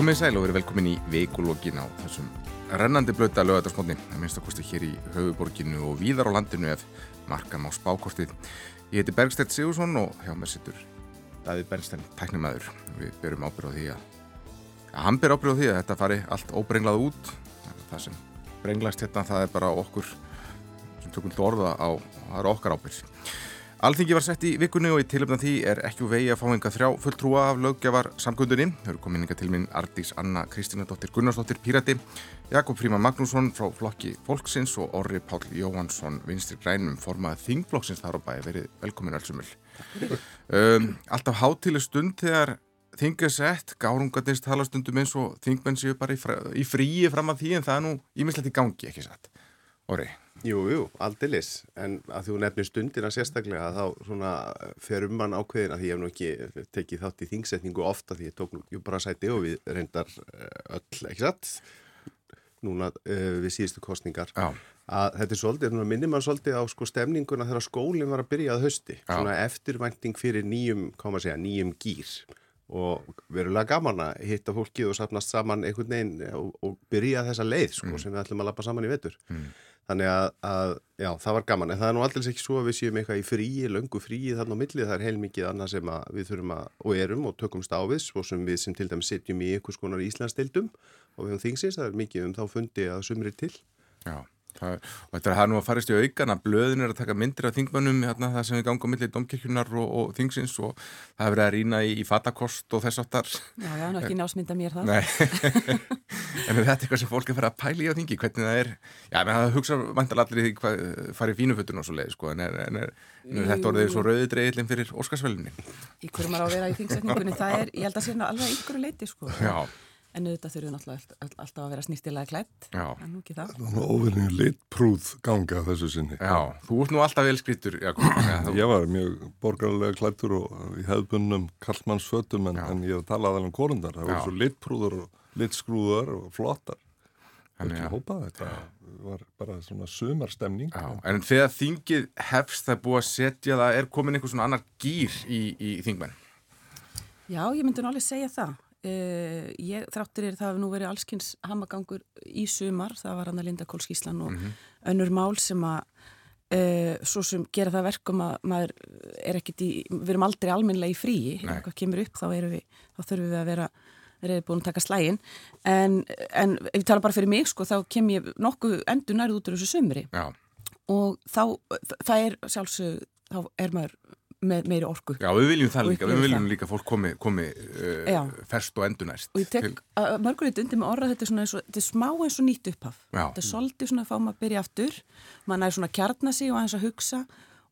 Komið sæl og verið velkomin í veikulógin á þessum rennandi blöta lögadagsmótni að minnst okkurstu hér í höfuborginu og víðar á landinu ef markam á spákortið. Ég heiti Bergstedt Sigursson og hjá mér sittur Davíð Bernstein, tæknumæður. Við berum ábyrð á því að, að hann ber ábyrð á því að þetta fari allt óbrenglað út. Það sem brenglast hérna það er bara okkur sem tökum orða á, það er okkar ábyrð. Alþingi var sett í vikunni og í tilöfna því er ekki úr vegi að fá enga þrjá fulltrúa af lögjafar samkundunni. Þau eru komin enga til minn Ardís Anna Kristínadóttir Gunnarsdóttir Pírati, Jakob Fríman Magnússon frá flokki Folksins og Orri Pál Jóhansson vinstri grænum formað Þingflokksins þar á bæði verið velkomin allsumul. Um, alltaf hátileg stund þegar Þing er sett, gárungatins talastundum eins og Þingmenn séu bara í, í fríi fram að því en það er nú ímislegt í gangi ekki satt. Orri. Jú, jú, aldilis, en að þú nefnir stundina sérstaklega þá svona fer um mann ákveðin að ég hef nú ekki tekið þátt í þingsetningu ofta því ég tók nú bara sæti og við reyndar eh, öll, ekki satt, núna uh, við síðustu kostningar. Já. Að þetta er svolítið, minnir mann svolítið á sko stemninguna þegar skólinn var að byrja að hösti, Já. svona eftirvænting fyrir nýjum, koma að segja, nýjum gýr og verulega gaman að hitta fólkið og sapnast saman einhvern veginn og, og byrja þessa leið sko sem við ætlum að lappa saman í vetur. Mm. Þannig að, að, já, það var gaman, en það er nú aldrei ekki svo að við séum eitthvað í fríi, löngu fríi þarna á milli, það er heilmikið annað sem við þurfum að, og erum og tökumst á við, svo sem við sem til dæmis sitjum í einhvers konar Íslandsdeildum og við höfum þingsins, það er mikið um þá fundi að sumri til. Já, það, og þetta er það nú að farist í aukan að blöðin er að taka myndir af þingmönnum hérna, það sem við ganga á milli domkirkjunar og, og þingsins og það hefur verið að rýna í, í fatakost og þess aftar. Já, já, nú ekki násmynda mér það. En er þetta eitthvað sem fólk er að fara að pæla í á þingi, hvernig það er, já, menn það hugsa vantar allir í því hvað farið fínufötun og svo leið, sko, en er, en er, en er þetta orðið svo rauði dreigillin fyrir Óskarsvölinni? Í hverju maður á að vera í þingsetningunni, það er, nú En auðvitað þurfum náttúrulega all- alltaf að vera snýstilega klætt. já, En nú ekki það. Óvinni litprúð ganga þessu sinni. já, þú ert nú alltaf vel skrítur, Jakob, ja, Ég var mjög borgarlega klættur og í hefðbunnum kallmannsfötum en, en ég talaði alveg um korundar. Það voru svo litprúður og litskrúðar og flottar. Þannig að- hópað þetta. var bara svona sumarstemning. já, en þegar þingið hefst það er búið að setja það, er komin einhver svona annar gýr í, í þingmenn? Já, ég myndi nú alveg segja það. Uh, ég þráttur er það hafi nú verið allskins hamagangur í sumar, það var hann að Linda Kólskíslan og önnur mál sem að uh, svo sem gera það verkum að maður er ekkit í, við erum aldrei almennilega í fríi, ef eitthvað kemur upp þá, erum við, þá þurfum við að vera reyði búin að taka slægin. En, en ef ég tala bara fyrir mig sko þá kem ég nokkuð endur nærið út úr þessu sumri. Já, og þá, það er sjálfsög þá er maður með meiri orku. Já, við viljum það líka, við viljum líka fólk komi, komi uh, ferst og endunæst. og ég tek mörgurinn undir með orða þetta er svona eins og, þetta er smá eins og nýtt upphaf. Já. þetta er svolítið svona að fá maður að byrja aftur. Maður er svona að kjarna sig og aðeins að hugsa.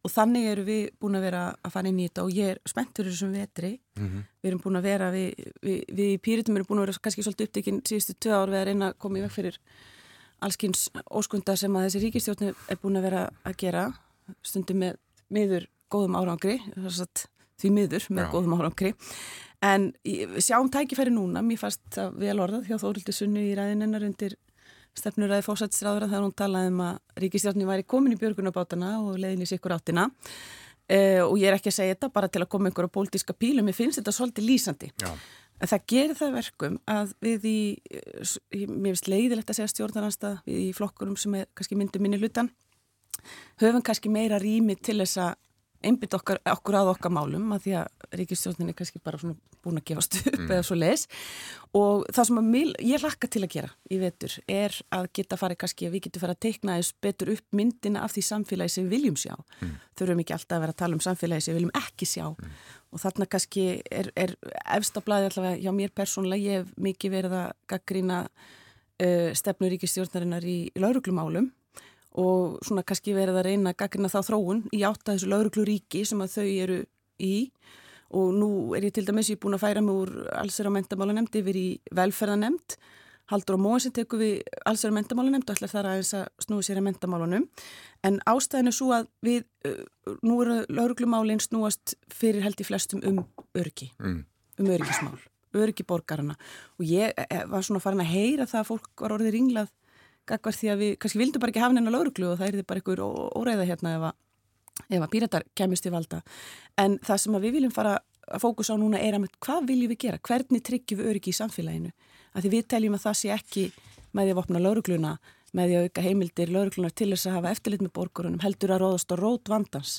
Og þannig eru við búin að vera að fara inn í þetta og ég er spennt fyrir þessum vetri. Mhm. við erum búin að vera við, við, við í pýritum erum búin að vera kannski svolítið upptekinn síðustu tvö ár við að reyna að koma í veg fyrir allskins óskunda sem að þessi ríkistjórn er búin að vera að gera. Stundum með miður góðum árangri að því miður með Já. góðum árangri. En sjáum tækifæri núna mér fannst það vel orðað hjá Þórildi Sunnu í ræðinennar undir stefnuræði fósætsráðura þegar hún talaði um að ríkistjórni væri komin í björgunabátana og leiðin í sikkur áttina. Uh, og ég er ekki að segja þetta bara til að koma einhverja pólitíska pílum, mér finnst þetta svolítið lýsandi. Já, En það gerir það verkum að við í, mér finnst leiðilegt að segja stjórnaranstað, við í flokkurum sem er kannski myndu minni hlutan, höfum kannski meira rými til þess að einbytt okkar, okkur að okkar málum að því að ríkistjórnin er kannski bara svona búin að gefast upp eða svo leis og það sem mil, ég hlakka til að gera í vetur er að geta farið kannski að við getum farið að teikna þess betur upp myndina af því samfélagi sem við viljum sjá. Þurfum ekki alltaf að vera að tala um samfélagi sem við viljum ekki sjá. Og þarna kannski er, er efstablaði allavega hjá mér persónulega, ég hef mikið verið að gaggrína uh, stefnu ríkistjórnarinnar í, í lauruglumálum og svona kannski verið að reyna að gaggrina þá þróun í átta þessu laurugluríki sem að þau eru í. Og nú er ég til dæmis, ég er búin að færa mig úr allsera mentamálanemnd yfir í velferðanemnd Haldur og Móðsinn tekur við allsera mentamálanemnd og ætlar þar aðeins að snúi sér að mentamálunum en ástæðin er svo að við, uh, nú eru lauruglumálinn snúast fyrir held í flestum um örgi mm. um örgismál, örgi borgarana og ég eh, var svona farin að heyra það að fólk var orðið ringlað gagvar því að við kannski vildum bara ekki hafa hennar lauruglu og það er bara einhver óreiða hérna ef að, ef að píratar kemist í valda en það sem við viljum fara að fókus á núna er að hvað viljum við gera, hvernig tryggjum við öryggi í samfélaginu, að því við teljum að það sé ekki með því að vopna laurugluna með því að auka heimildir lauruglunar til þess að hafa eftirlit með borgurunum, heldur að róðast á rót vandans.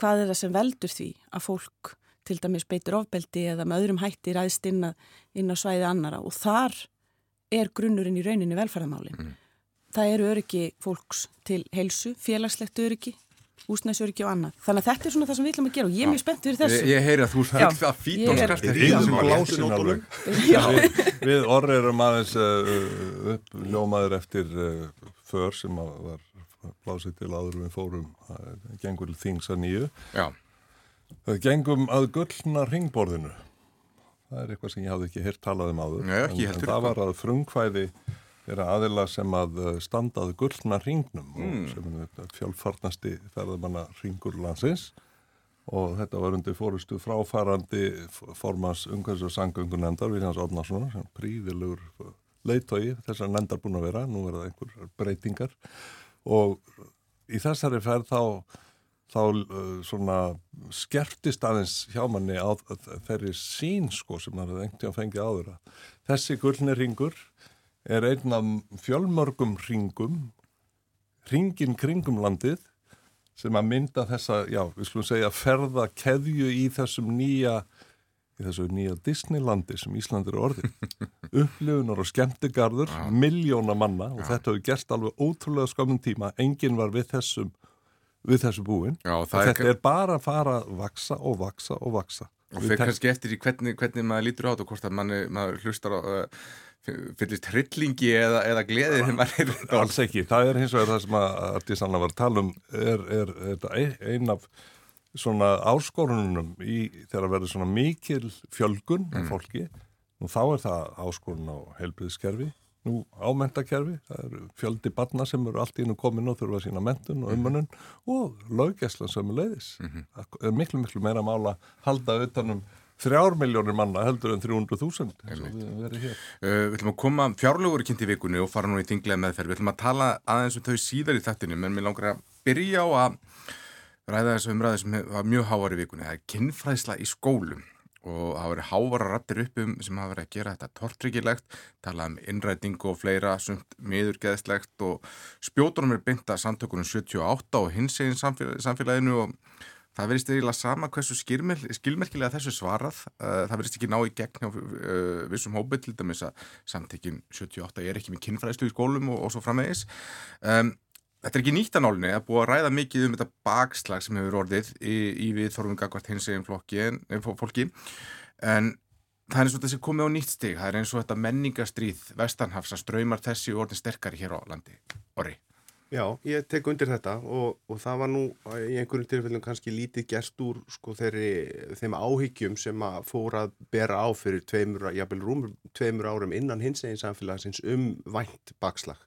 Hvað er það sem veldur því að fólk til dæmis beitur ofbeldi eða með öðrum hætti ræðst inn, inn á svæði annara og þar er grunnurinn í rauninni velferðamálin. Mm. Það eru öryggi fólks til heilsu, félagslegt öryggi húsnæðsöryggi og annað. Þannig að þetta er svona það sem við ætlum að gera og ég er mjög spennt fyrir þessu. Ég, ég heyri að þú fylgst að fít og skarst í þessum glásin alveg. Við, við orðið erum aðeins uh, upp ljómaður eftir uh, för sem var blásið til áður við fórum uh, gengur þings að nýju. Já. Gengum að gullna ringborðinu. Það er eitthvað sem ég hafði ekki hirt talað um áður. Nei, ekki en, en það var að frungkvæði er aðila sem að eh, standað gullna ringnum mm. sem er fjálfarnasti ferðamanna ringur landsins. Og þetta var undir fórustu fráfærandi formans umhverfis og sangöngunendar Viljans Odnarsson sem príðilegur leittói þessar nendar búin að vera, nú er það einhver breytingar. Og í þessari ferð þá þá uh, svona skertist aðeins hjá manni á þeirri sín sko sem það er einhvern veginn að fengja áður að þessi gullni ringur er einn af fjölmörgum ringum, ringin kringum landið sem að mynda þessa, já, við skulum segja ferða keðju í þessum nýja í þessu nýja Disneylandi sem Ísland eru orðin upplifunar og skemmtigarður miljóna manna og þetta hefur gerst alveg ótrúlega skamum tíma. Enginn var við þessum við þessu búin Já, og þetta er, er bara að fara að vaksa og vaksa og vaksa og fyrir kannski eftir í hvernig, hvernig maður lítur á þetta og hvort að manni, maður hlustar á uh, fyllist hryllingi eða, eða gleðið þegar maður er þetta alls ekki, það er hins vegar það sem að Artísanna var að tala um er, er, er einn af svona áskorunum í þegar að verður svona mikil fjölgun mm. fólki og þá er það áskorun á helbriðskerfi nú ámentakerfi, það eru fjöldi barna sem eru allt ínum komin og þurfa að sína mentun og mhm. umönnun og löggeslan sem er leiðis mm -hmm. miklu miklu meira mála halda utanum þrjár miljónir manna heldur en 300.000 við, uh, við ætlum að koma fjárlugur kynnt í vikunni og fara nú í þinglega meðferð. Við ætlum að tala aðeins um þau síðar í þættinu menn mér langar að byrja á að ræða þessu umræði sem var mjög háar í vikunni. Það er kynfræðsla í skólum og það verið hávara rattir upp um sem hafa verið að gera þetta tortryggilegt tala um innrætingu og fleira sumt miðurgeðslegt og spjótunum er bynda samtökunum 78 og hins eginn samfélaginu og Það verðist eiginlega sama hversu skilmerkilega þessu svarað. Uh, það verðist ekki ná í gegn á uh, vissum hópið til dæmis að samtekinn 78 er ekki með kynfræðslu í skólum og, og svo framvegis. Um, þetta er ekki nýtt að nálinni, er búið að ræða mikið um þetta bakslag sem hefur orðið í, í við þorfum gagvart hins eginn fólki. En það er eins og þessi komið á nýtt stig. Það er eins og þetta menningarstríð vestanhafs að ströymar þessi orðin sterkari hér á landi. Orri. Já, ég tek undir þetta og, og það var nú í einhverjum tilfellum kannski lítið gerst úr sko þeirri, þeim áhyggjum sem að fóra að bera á fyrir tveimur, jábel rúmur tveimur árum innan hins eginn samfélagsins um vænt bakslag.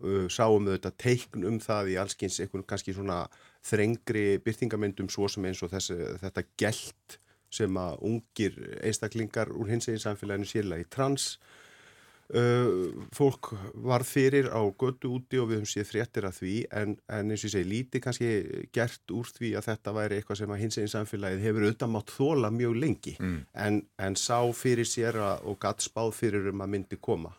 Uh, sáum við þetta teikn um það í allskynns einhvern kannski svona þrengri byrtingamendum svo sem eins og þessi, þetta gælt sem að ungir einstaklingar úr hins eginn samfélaginu sérlega í trans Uh, fólk var fyrir á götu úti og við höfum séð fréttir af því en, en eins og ég segi lítið kannski gert úr því að þetta væri eitthvað sem að hins eginn samfélagið hefur auðvitað mátt þóla mjög lengi. Mm. en, en sá fyrir sér að, og gatt spáð fyrir um að myndi koma.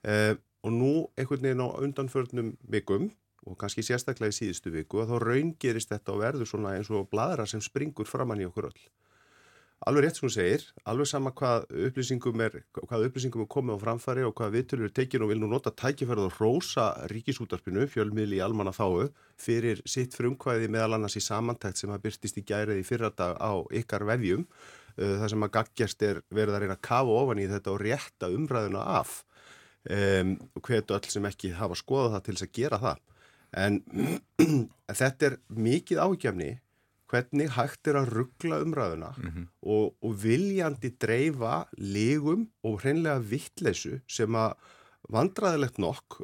Uh, og nú einhvern veginn á undanförnum vikum og kannski sérstaklega í síðustu viku að þá raungerist þetta og verður svona eins og bladra sem springur framann í okkur öll alveg rétt sem hún segir, alveg sama hvað upplýsingum er, hvað upplýsingum er komið á framfæri og hvað viðtölur er tekin og vil nú nota tækifærið og rósa ríkisútarpinu, fjölmiðli í almanna þáu, fyrir sitt frumkvæði meðal annars í samantækt sem að byrstist í gærið í fyrradag á ykkar vefjum, uh, það sem að gaggjast er verið að reyna að kafa ofan í þetta og rétta umræðuna af, um, hvetu öll sem ekki hafa skoðað það til þess að gera það. En þetta er mikið ágjafni hvernig hægt er að ruggla umræðuna mm -hmm. og, og viljandi dreifa legum og hreinlega vittleysu sem að vandraðilegt nokk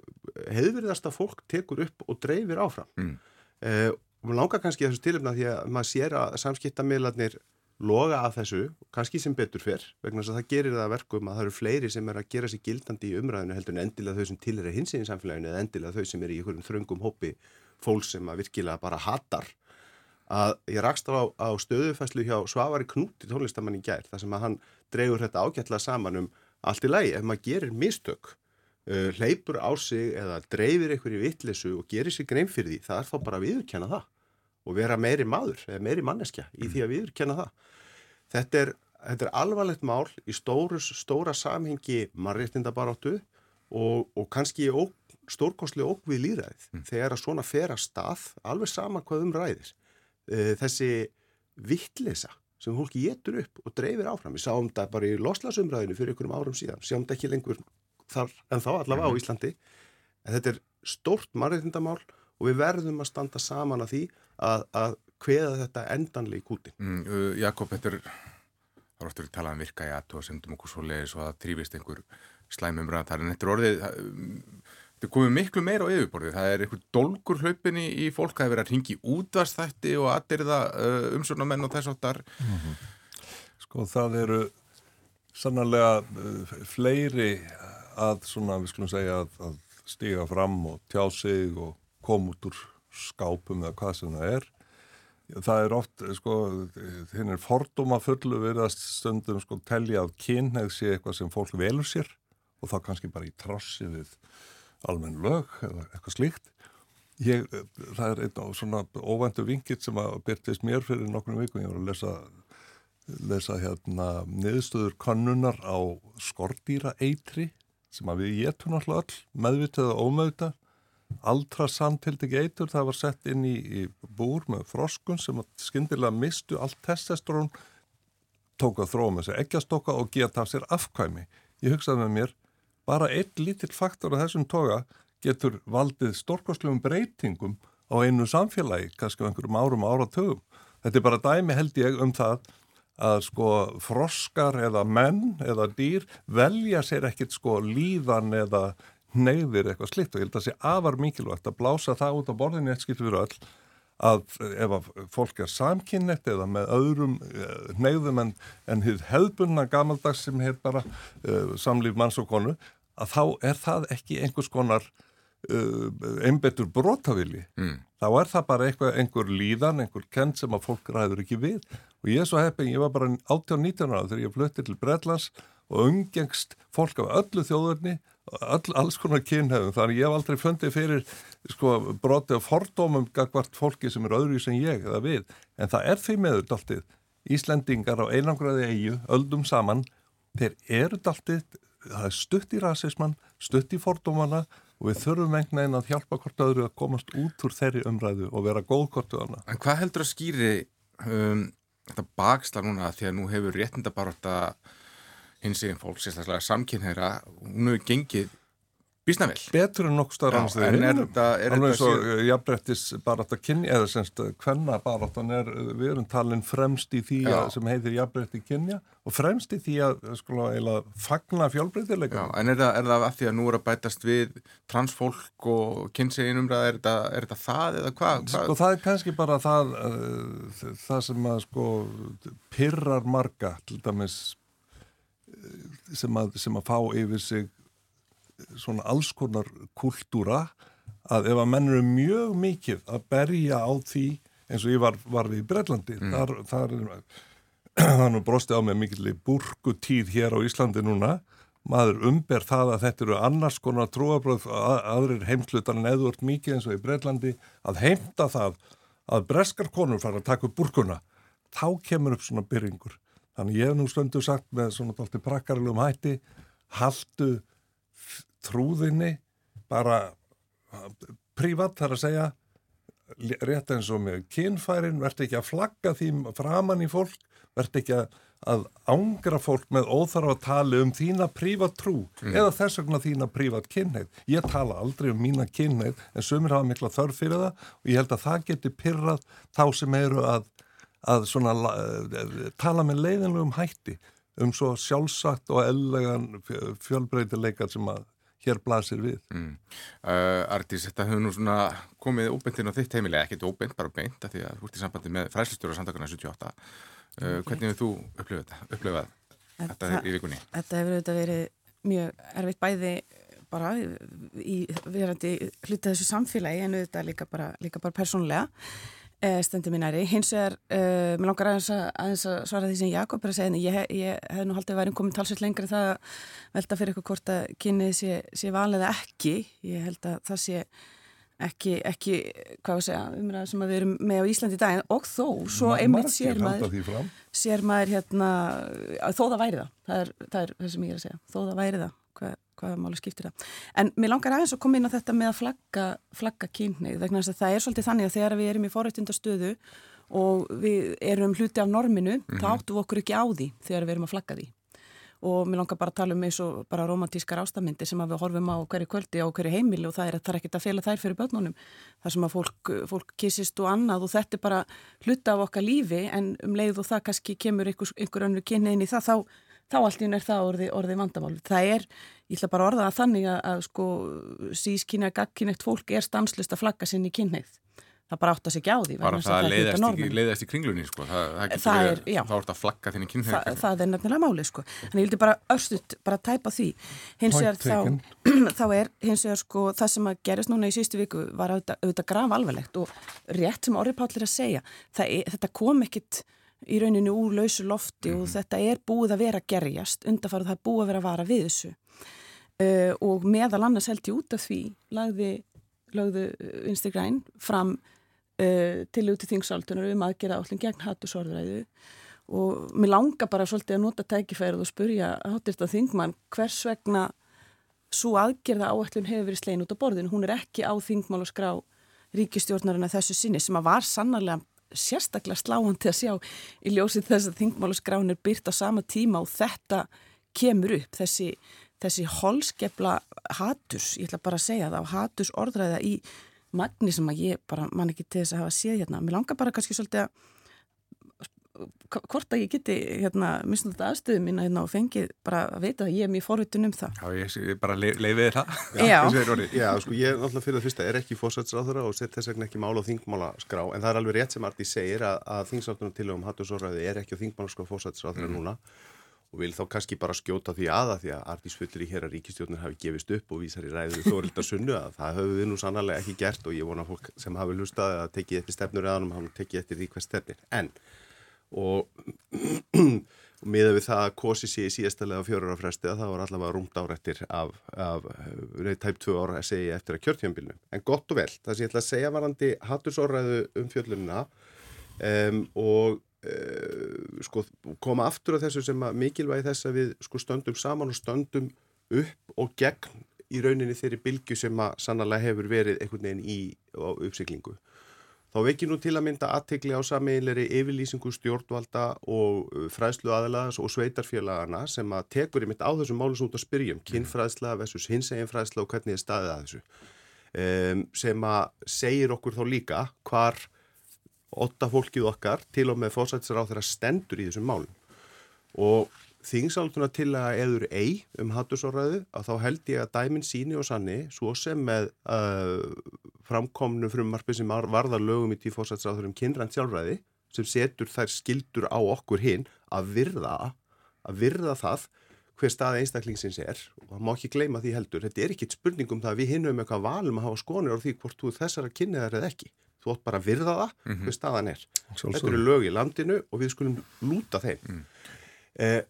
hefðverðast að fólk tekur upp og dreifir áfram. Mm. Eh, og maður langar kannski þessu tilumna því að maður sér að samskiptamillarnir loga að þessu, kannski sem betur fyrr, vegna þess að það gerir það verkum að það eru fleiri sem er að gera sér gildandi í umræðinu heldur en endilega þau sem til er hins í samfélaginu eða endilega þau sem er í einhverjum þröngum hópi fólk sem að virkilega bara hatar að ég rakst á, á stöðufæslu hjá Svavari Knúti tónlistamann í gær þar sem að hann dregur þetta ágætla saman um allt í lagi. Ef maður gerir mistök uh, hleypur á sig eða dreifir einhverju vittlesu og gerir sig grein fyrir því það er þá bara að viðurkenna það og vera meiri maður eða meiri manneskja í því að viðurkenna það. Þetta er, þetta er alvarlegt mál í stórus, stóra samhengi mannréttindabaróttu og, og kannski stórkostlega óg við líðræðið mm. þegar að svona fer að stað alveg sama hvað um ræðir Eh, þessi vittlisa sem fólki getur upp og dreifir áfram. Við sáum þetta bara í loslasumræðinu fyrir ykkurum árum síðan, sjáum þetta ekki lengur þar en þá allavega á mhm. Íslandi. En þetta er stórt margirindamál og við verðum að standa saman að því að, að hveða þetta endanlega í kútin. Mm, uh, Jakob, þetta er, það er oftur að tala um virka í aðtóa sendum okkur svo leiðis og að trífist einhver slæmum ræðan. Þetta er orðið, Þau komið miklu meira á yfirborðið. Það er einhver dolgur hlaupinni í fólk. Það hefur verið að ringi útvastætti og aðdyrða uh, umsörnamenn og þess áttar. Mm -hmm. Sko það eru sannarlega uh, fleiri að svona við skulum segja að, að stiga fram og tjá sig og koma út úr skápum eða hvað sem það er. Það er oft, sko, þinn er fordóma fullu verið að stundum sko telja að kynneið sé eitthvað sem fólk velur sér og þá kannski bara í trossi við almenn lög eða eitthvað slíkt. Ég, það er einn á svona óvæntu vingitt sem að byrtist mér fyrir nokkrum vikum. Ég var að lesa, lesa hérna niðurstöður kannunar á skordýra eitri sem að við getum alltaf all, meðvitað og ómeðvitað. Aldra samtildi eitur, það var sett inn í, í búr með froskun sem skindilega mistu allt testosterón, tók að þróa með sig eggjastokka og geta af sér afkvæmi. Ég hugsaði með mér, bara einn lítill faktor af þessum toga getur valdið stórkoslegum breytingum á einu samfélagi, kannski á einhverjum árum áratögum. Þetta er bara dæmi held ég um það að sko froskar eða menn eða dýr velja sér ekkit sko líðan eða neyðir eitthvað slitt og ég held að það sé afar mikilvægt að blása það út á borðinu eitt skilt fyrir öll að ef að fólk er samkynnett eða með öðrum uh, neyðum en, en hefðbunna gamaldags sem heit bara uh, samlíf manns og konu að þá er það ekki einhvers konar uh, einbetur brotavili. Mm. Þá er það bara einhver, einhver líðan, einhver kent sem að fólk ræður ekki við. Og ég er svo heppin, ég var bara 18-19 ára þegar ég flutti til Breitlands og umgengst fólk af öllu þjóðurni, öll, alls konar kynhefum. Þannig ég hef aldrei fundið fyrir sko, broti af fordómum gagvart fólki sem er öðru sem ég eða við. En það er því meður daltið. Íslendingar á einangraði eigu, öldum saman, þeir eru daltið það er stutt í rasismann, stutt í fordómana og við þurfum einhvern veginn að hjálpa hvort öðru að komast út úr þeirri umræðu og vera góð hvort öðuna. En hvað heldur að skýri um, þetta baksla núna því að nú hefur réttinda bara þetta hins eginn fólk, sérstaklega samkynneira, hún hefur gengið Bísna vel. Betur en nokkuð staðar annars þegar. En er þetta... Alveg svo síð... jafnbrettis bara þetta kynja, eða semst hvenna bara þannig er við erum talin fremst í því að, sem heitir jafnbretti kynja og fremst í því að sko eiginlega fagna fjálbreytileika. Já, en er það, er það að því að nú er að bætast við transfólk og kynseginumræða, er, er þetta það eða hvað? Hva? Sko það er kannski bara það, uh, það sem að sko pyrrar marga til dæmis sem að, sem að fá yfir sig svona alls konar kultúra að ef að menn eru mjög mikið að berja á því eins og ég var, var við í Brellandi mm. þar, þar er það nú brosti á mig mikil burkutíð hér á Íslandi núna maður umber það að þetta eru annars konar trúabröð að, aðrir heimslutar en eðvort mikið eins og í Brellandi að heimta það að breskar konur fara að taka upp burkuna þá kemur upp svona byrjingur þannig ég hef nú stöndu sagt með svona dolti prakkarlegum hætti haldu trúðinni bara prívat þar að segja rétt eins og með kynfærin verður ekki að flagga því framann í fólk verður ekki að, að ángra fólk með óþarf að tala um þína prívat trú mm. eða þess vegna þína prívat kynneið ég tala aldrei um mína kynneið en sumir hafa mikla þörf fyrir það og ég held að það geti pyrrað þá sem eru að, að svona, tala með leiðinlegum hætti um svo sjálfsagt og ellegan fjölbreytileikar sem að hér blasir við. Mm. Uh, Artís, þetta hefur nú svona komið óbendin á þitt heimilega, ekkert óbend, bara beint af því að þú ert í sambandi með fræslistur á samtakana 78. Uh, hvernig hefur þú upplifað þetta, í vikunni? Þetta hefur auðvitað verið mjög erfitt bæði bara í verandi hluta þessu samfélagi en auðvitað líka bara, líka bara persónlega stendur mér næri. Hins vegar, uh, mér langar aðeins að, aðeins að svara því sem Jakob er að segja, en ég, ég hef nú haldið að væri komin talsveit lengri það að velta fyrir ykkur hvort að kynnið sé, sé valið ekki. Ég held að það sé ekki, ekki hvað við segja, umræða sem við erum með á Íslandi í dag, og þó, svo einmitt sér maður, sér maður hérna, þó það væri það, það er það, er það sem ég er að segja, þó það væri það, hvaða máli skiptir það. En mér langar aðeins að koma inn á þetta með að flagga, flagga kynneið vegna þess að það er svolítið þannig að þegar við erum í forrættundastöðu og við erum hluti af norminu, mm -hmm. þá áttum við okkur ekki á því þegar við erum að flagga því. Og mér langar bara að tala um eins og bara romantískar ástafmyndi sem að við horfum á hverju kvöldi og hverju heimili og það er að það er ekkert að fela þær fyrir börnunum. Það sem að fólk, fólk kissist og annað og þetta er bara hluta af okkar lífi en um leið og það kannski kemur einhver, einhver önru kynnein í það, þá, þá allt ín er það orði, orði vandamál. Það er ég ætla bara að orða það þannig að, að sko sískynja gagkinnegt fólk er stanslist að flagga sinni kynneið. Það bara átt að segja á því. Bara það leiðast í kringlunni sko. Það, það getur verið, þá ert að flagga þinni kynneið. Það, það er nefnilega máli sko. Þannig ég vildi bara örstuðt bara tæpa því. Hins vegar þá, þá er hins vegar sko það sem að gerist núna í sístu viku var auðvitað, auðvitað graf alvarlegt og rétt sem er að segja, er, þetta kom ekkit í rauninu úr lausu lofti mm. og þetta er búið að vera gerjast, undarfarið það er búið að vera að vara við þessu uh, og meðal annars held ég út af því lagði, lagði Instagram fram uh, til út í þingsaltunar um aðgera állin gegn hattusorðræðu og mér langar bara svolítið að nota tækifærið og spurja hátirta þingmann hvers vegna svo aðgerða áallun hefur verið slegin út á borðinu. Hún er ekki á þingmál og skrá ríkistjórnarinn að þessu sinni sem að var sannarlega sérstaklega sláandi að sjá í ljósið þess að þingmál og skrán er byrt á sama tíma og þetta kemur upp þessi þessi holskepla hatus, ég ætla bara að segja það, hatus orðræða í magni sem að ég bara man ekki til þess að hafa séð hérna. Mér langar bara kannski svolítið að hvort að ég geti hérna misnum þetta aðstöðu mín hérna og fengið bara að veita að ég er mjög forvitun um það. Já, ég bara leiðið það. Já, Já sko ég er náttúrulega fyrir það fyrsta, er ekki fórsætsráðura og set þess vegna ekki mála á þingmála skrá en það er alveg rétt sem Arti segir að, að þingsátunum til og um hattusorðræði er ekki á þingmála skrá fórsætsráðura mm. núna og vil þá kannski bara skjóta því aða því að artísfullir í hér að ríkistjórnir hafi gefist upp og vísar í ræður þórildar sunnu að það höfum við nú sannarlega ekki gert og ég vona fólk sem hafi hlustað að tekið eftir stefnur eðanum hafi tekið eftir því hvað stefnir en og, miða við það að kosi sér í síðastalega fjörur á fresti að það var allavega rúmt árættir af, af reyð tæp 2 ára að segja eftir að kjörtjánbilnu en gott og vel, það sem ég ætla að segja varandi hattusorræðu um fjörlununa um, og uh, sko, koma aftur á þessu sem að mikilvægi þess að við sko, stöndum saman og stöndum upp og gegn í rauninni þeirri bylgu sem að sannlega hefur verið einhvern veginn í uppsiklingu. Þá vekir nú til að mynda aðtegli á sameiginleiri yfirlýsingu stjórnvalda og uh, fræðslu aðalagas og sveitarfélagana sem að tekur í mitt á þessum málus út að spyrjum, mm. kynfræðsla versus hinsegin fræðsla og hvernig er staðið að þessu. Um, sem að segir okkur þá líka hvar åtta fólkið okkar til og með fórsættisar á þeirra stendur í þessum málum og þingsálduna til að eður ei um hattusorraðu að þá held ég að dæmin síni og sanni svo sem með uh, framkomnu frumarfi sem varðar lögum í tí fórsættisar á þeirrum kynrænt sjálfræði sem setur þær skildur á okkur hinn að virða að virða það hver stað einstaklingsins er og það má ekki gleyma því heldur þetta er ekki spurning um það að við hinnum eitthvað valum að hafa skonir á því hvort þú þessara kynniðar eða ekki þú átt bara að virða það mm -hmm. hver staðan er. Sjálfsög. Þetta eru lög í landinu og við skulum lúta þeim. Mm. Eh,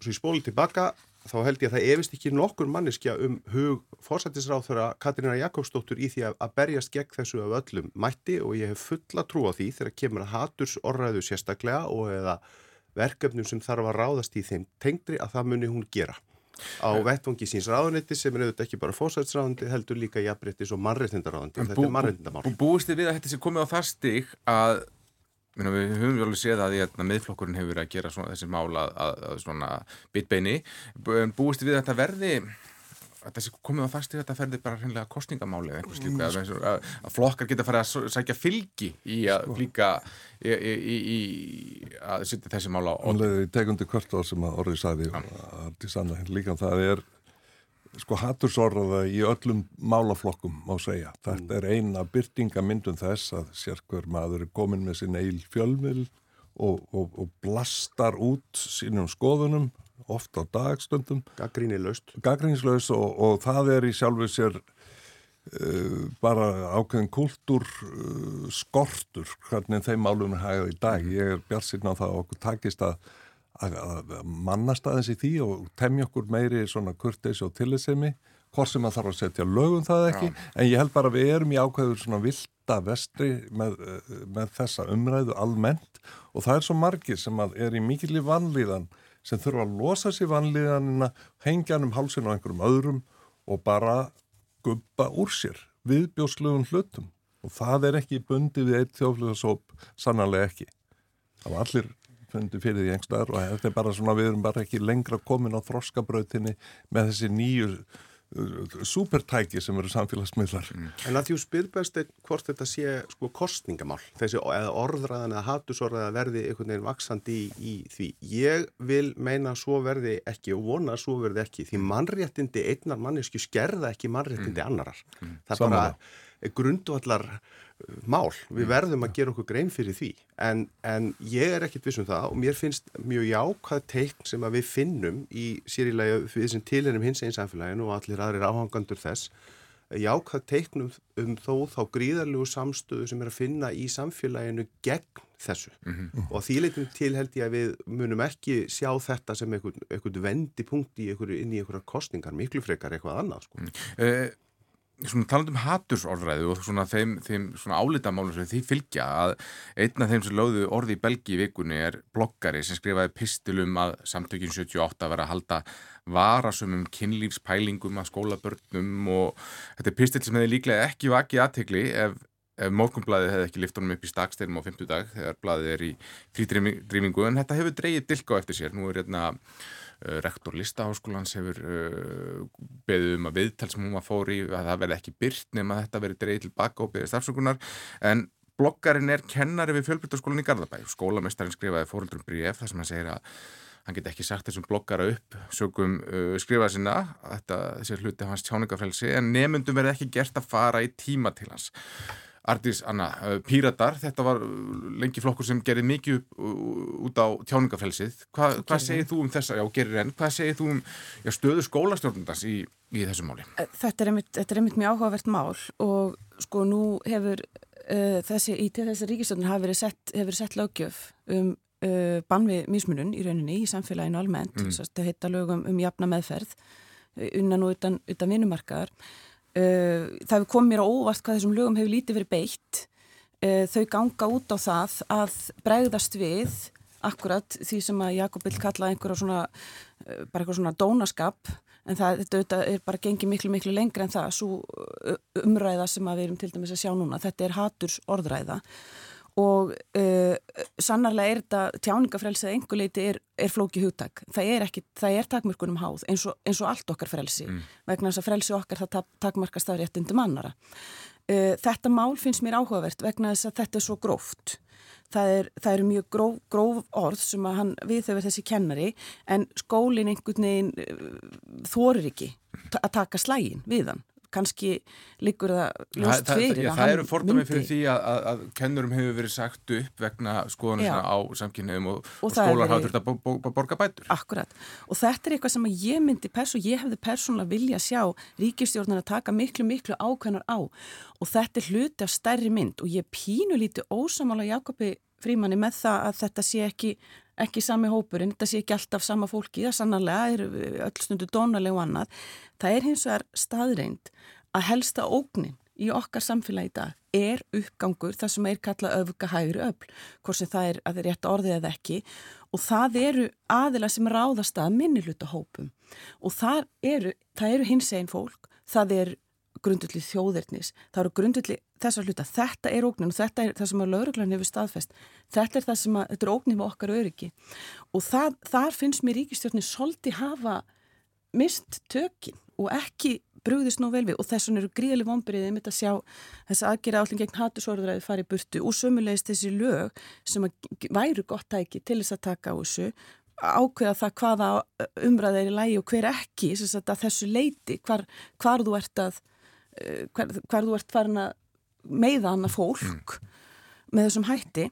svo ég spóli tilbaka, þá held ég að það efist ekki nokkur manneskja um hug fórsættisráþurra Katrína Jakobsdóttur í því að, að berjast gegn þessu af öllum mætti og ég hef fulla trú á því þegar kemur að haturs orðræðu sérstaklega og eða verkefnum sem þarf að ráðast í þeim tengdri að það muni hún gera á vettvangi síns ráðunetti sem er auðvitað ekki bara fósætsráðunetti heldur líka jafnbryttis og mannreitnindaráðunetti þetta er mannreitnindamál. Og búist þið við að þetta sé komið á það stig að við höfum alveg séð að að meðflokkurinn hefur verið að gera svona, þessi mál að, að, að svona bitbeini búist við að þetta verði að þessi komið á það stíð að þetta ferði bara hreinlega kostningamáli eða einhvers líka mm, að, að flokkar geta farið að sækja fylgi í að sko. líka í, í, í, að setja þessi mála á Í tegundi kvart á sem að orðið sæði ja. líka það er sko hattursorraða í öllum málaflokkum má segja. Þetta mm. er eina byrtingamyndun þess að sérkver maður er komin með sin eil fjölmil og, og, og blastar út sínum skoðunum ofta á dagstundum Gaggrínilöst Gaggrínilöst og, og það er í sjálfu sér uh, bara ákveðin kultúr uh, skortur hvernig þeim málum er hægðið í dag. Ég er bjart síðan á það að okkur takist að, að, mannast aðeins í því og temja okkur meiri svona kurteis og tillisemi hvort sem að þarf að setja lögum það ekki Já. en ég held bara að við erum í ákveður svona vilda vestri með, með þessa umræðu almennt og það er svo margir sem að er í mikil í vanlíðan sem þurfa að losa sér vanlíðanina hengja hann um hálsin og einhverjum öðrum og bara guppa úr sér viðbjóslugum hlutum og það er ekki bundi við eitt þjóflugasóp sannarlega ekki það var allir fundi fyrir því einhverstaðar og þetta er bara svona við erum bara ekki lengra komin á þroskabrautinni með þessi nýju supertæki sem eru samfélagsmiðlar. Mm. En að því spyrðbæst hvort þetta sé sko kostningamál, þessi eða orðræðan eða hattusorðaða verði einhvern veginn vaksandi í, í því. Ég vil meina svo verði ekki og vona svo verði ekki því mannréttindi einnar mannesku skerða ekki mannréttindi mm. annarar. Mm. Það er bara grundvallar mál. Við mm. verðum að gera okkur grein fyrir því en, en ég er ekkit vissum það og mér finnst mjög jákvæð teikn sem að við finnum í sérilegi við sem tilhengum hins einn samfélaginu og allir aðrir áhangandur þess jákvæð teiknum um þó þá gríðarlegu samstöðu sem er að finna í samfélaginu gegn þessu mm -hmm. og því leitum til held ég að við munum ekki sjá þetta sem einhvern, einhvern vendipunkt í einhverju, inn í einhverja kostningar miklu frekar eitthvað annað sko. mm. Svona talandum hattursorðræðu og svona þeim, þeim svona álitamálu sem því fylgja að einn af þeim sem lögðu orði í Belgi í vikunni er bloggari sem skrifaði pistilum að samtökjum 78 var að halda varasumum kynlífspælingum að skólabörnum og þetta er pistil sem hefði líklega ekki vakið aðtegli ef, ef morgumblæðið hefði ekki lift honum upp í staksteinum á 50 dag þegar blæðið er í frítrímingu en þetta hefur dreyið dilka á eftir sér, nú er hérna Eh, rektor listaháskólans hefur uh, beðið um að viðtal sem hún var fór í að það verði ekki byrt nema þetta verði dreigð tilbaka og beðið stafsökunar en bloggarinn er kennari við fjölbrytarskólan í Garðabæ. Skólamestarinn skrifaði fóröldrum bríf þar sem hann segir að hann get ekki sagt þessum bloggara upp sögum uh, skrifað sinna þetta þessi hluti hans tjáningafrelsi en nefndum verði ekki gert að fara í tíma til hans Ardís Anna, uh, Píratar, þetta var lengi flokkur sem gerir mikið út á tjáningafelsið. Hva, hvað segir þú um þessa, já, gerir enn, hvað segir þú um já, stöðu skólastjórnundans í, í þessu máli? Þetta er, einmitt, þetta er einmitt mjög áhugavert mál og sko nú hefur uh, þessi, í til þessi ríkistjórnun hafi verið sett, hefur sett lögjöf um uh, bann við mismunun í rauninni í samfélaginu almennt, mm. þetta heita lögum um jafna meðferð unnan og utan, utan vinumarkaðar það hefur komið mér á óvart hvað þessum lögum hefur lítið verið beitt. Uh, þau ganga út á það að bregðast við akkurat því sem að Jakob vil kalla einhverja svona uh, bara eitthvað svona dónaskap. En það þetta er bara gengið miklu miklu lengri en það. Svo umræða sem að við erum til dæmis að sjá núna þetta er haturs orðræða og uh, sannarlega er þetta tjáningafrelsið einhverleiti er, er flóki hugtak. Það er, ekki, það er takmörkunum háð eins og, eins og allt okkar frelsi mm. vegna þess að frelsi okkar það takmarkast af réttindum annara. Uh, þetta mál finnst mér áhugavert vegna þess að þetta er svo gróft. Það eru er mjög gróf, gróf orð sem að hann viðhefur þessi kennari en skólin einhvern veginn uh, þorir ekki að taka slægin við hann kannski liggur það ljóst fyrir það, það, það eru fordómið fyrir því að, að, að kennurum hefur verið sagt upp vegna skoðanir á samkynniðum og, og, og skólar hafa þurft að borga bætur. Akkurat, og þetta er eitthvað sem ég myndi perso, ég hefði persónulega vilja sjá ríkistjórnar að taka miklu miklu ákveðnar á. Og þetta er hluti af stærri mynd. Og ég pínu líti ósamála Jakobi Frímanni með það að þetta sé ekki ekki sami hópurinn, þetta sé ekki alltaf sama fólki, það sannarlega er öll stundu dónaleg og annað. Það er hins vegar staðreind að helsta ógnin í okkar samfélagi í dag er uppgangur það sem er kallað öfga hægri öfl, hvort sem það er að það er rétt orðið eða ekki og það eru aðila sem ráðast að minniluta hópum og það eru, eru hins einn fólk, það er grundulli þjóðirnis, það eru grundulli þessar hluta, þetta er ógnin og þetta er það sem að lauruglan hefur staðfest. Þetta er það sem að, þetta er ógnin með okkar öryggi. Og það, þar finnst mér ríkistjórnir solti hafa mist tökin og ekki brúðist nú vel við. Og þess vegna eru gríðileg vonbyrðið þetta að sjá þess aðgera állin gegn hattusórðuræði farið burtu og sömulegist þessi lög sem væru gott tæki til þess að taka á þessu ákveða það hvaða umræða er í lægi og hver ekki að þessu leiti, hvar, hvar þú ert að eh, hvar, hvar þú ert farin að meiða hana fólk mm. með þessum hætti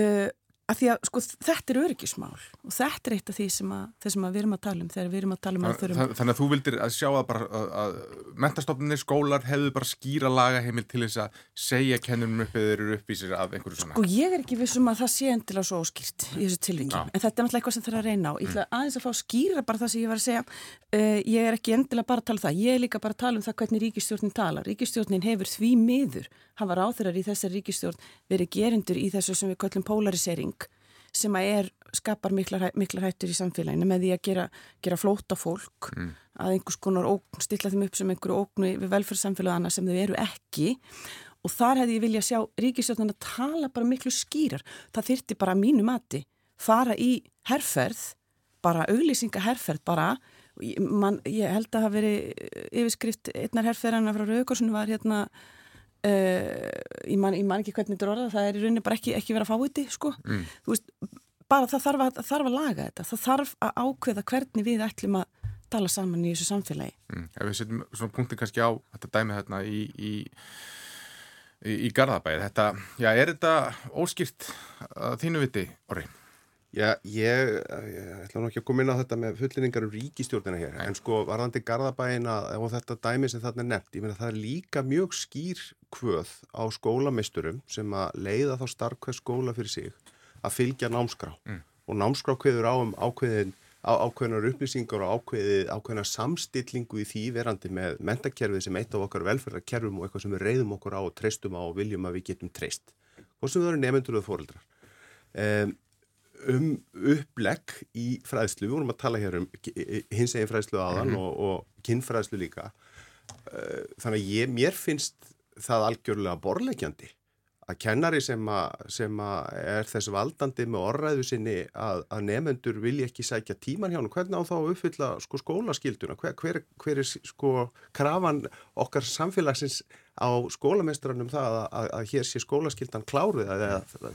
uh, að því að sko þetta er öryggismál og þetta er eitt af því sem, að, sem að við erum að tala um þegar við erum að tala um að þurfum Þannig að þú vildir að sjá að bara að, að mentastofnunir, skólar hefðu bara skýra lagaheimil til þess að segja kennunum upp eða eru upp í sér af einhverju svona. Sko ég er ekki vissum að það sé endilega svo óskýrt í þessu tilvingi, en þetta er náttúrulega eitthvað sem það er að reyna á. Ég ætla aðeins að fá skýra bara það sem ég var að segja. Uh, ég er ekki endilega bara að tala um það, sem að er, skapar miklar, miklar hættur í samfélaginu með því að gera, gera flóta fólk að einhvers konar ógn, stilla þeim upp sem einhverju ógnu við velferðsamfélagana sem þau eru ekki. Og þar hefði ég vilja sjá ríkistjórnum að tala bara miklu skýrar. Það þyrti bara mínu mati fara í herrferð bara auglýsinga herrferð bara. Man, ég held að hafa verið yfirskrift einnar herrferðana frá Rauðkorsun var hérna Uh, ég, man, ég man ekki hvernig þetta er orðað það er í rauninni bara ekki, ekki verið að fá þetta sko. mm. veist, bara það þarf, að, þarf að laga þetta það þarf að ákveða hvernig við ætlum að tala saman í þessu samfélagi mm. Ef við setjum svona punktin kannski á þetta dæmi hérna í í, í, í Garðabæði þetta, já, er þetta óskýrt að þínu viti, Orri? Já, ég, ég ætla nú ekki að koma inn á þetta með fullinningar um ríkistjórnina hér, en sko varðandi Garðabæina og þetta dæmi sem þarna er nefnt, ég meina það er líka mjög skýr kvöð á skólamisturum sem að leiða þá starf hver skóla fyrir sig að fylgja námskrá Mm. og námskrá kveður á um ákveðin á, ákveðinar upplýsingar og ákveðið, ákveðina samstillingu í því verandi með mentakerfið sem eitt af okkar velferðarkerfum og eitthvað sem við reyðum okkur á og treystum á og viljum að við getum treyst. Hvað sem við erum nefndur og fóreldrar. Um, um upplegg í fræðslu, við vorum að tala hér um hins eginn fræðslu aðan og, og kinnfræðslu líka. Uh, þannig að ég, mér finnst það algjörlega borlegjandi að kennari sem, að, sem að er þess valdandi með orðræðu sinni að, að nefendur vilja ekki sækja tíman hjá hann, hvernig á þá að uppfylla sko, skólaskilduna, hver, hver, hver er sko krafan okkar samfélagsins á skólamestranum það að, að, að hér sé skólaskildan kláruð eða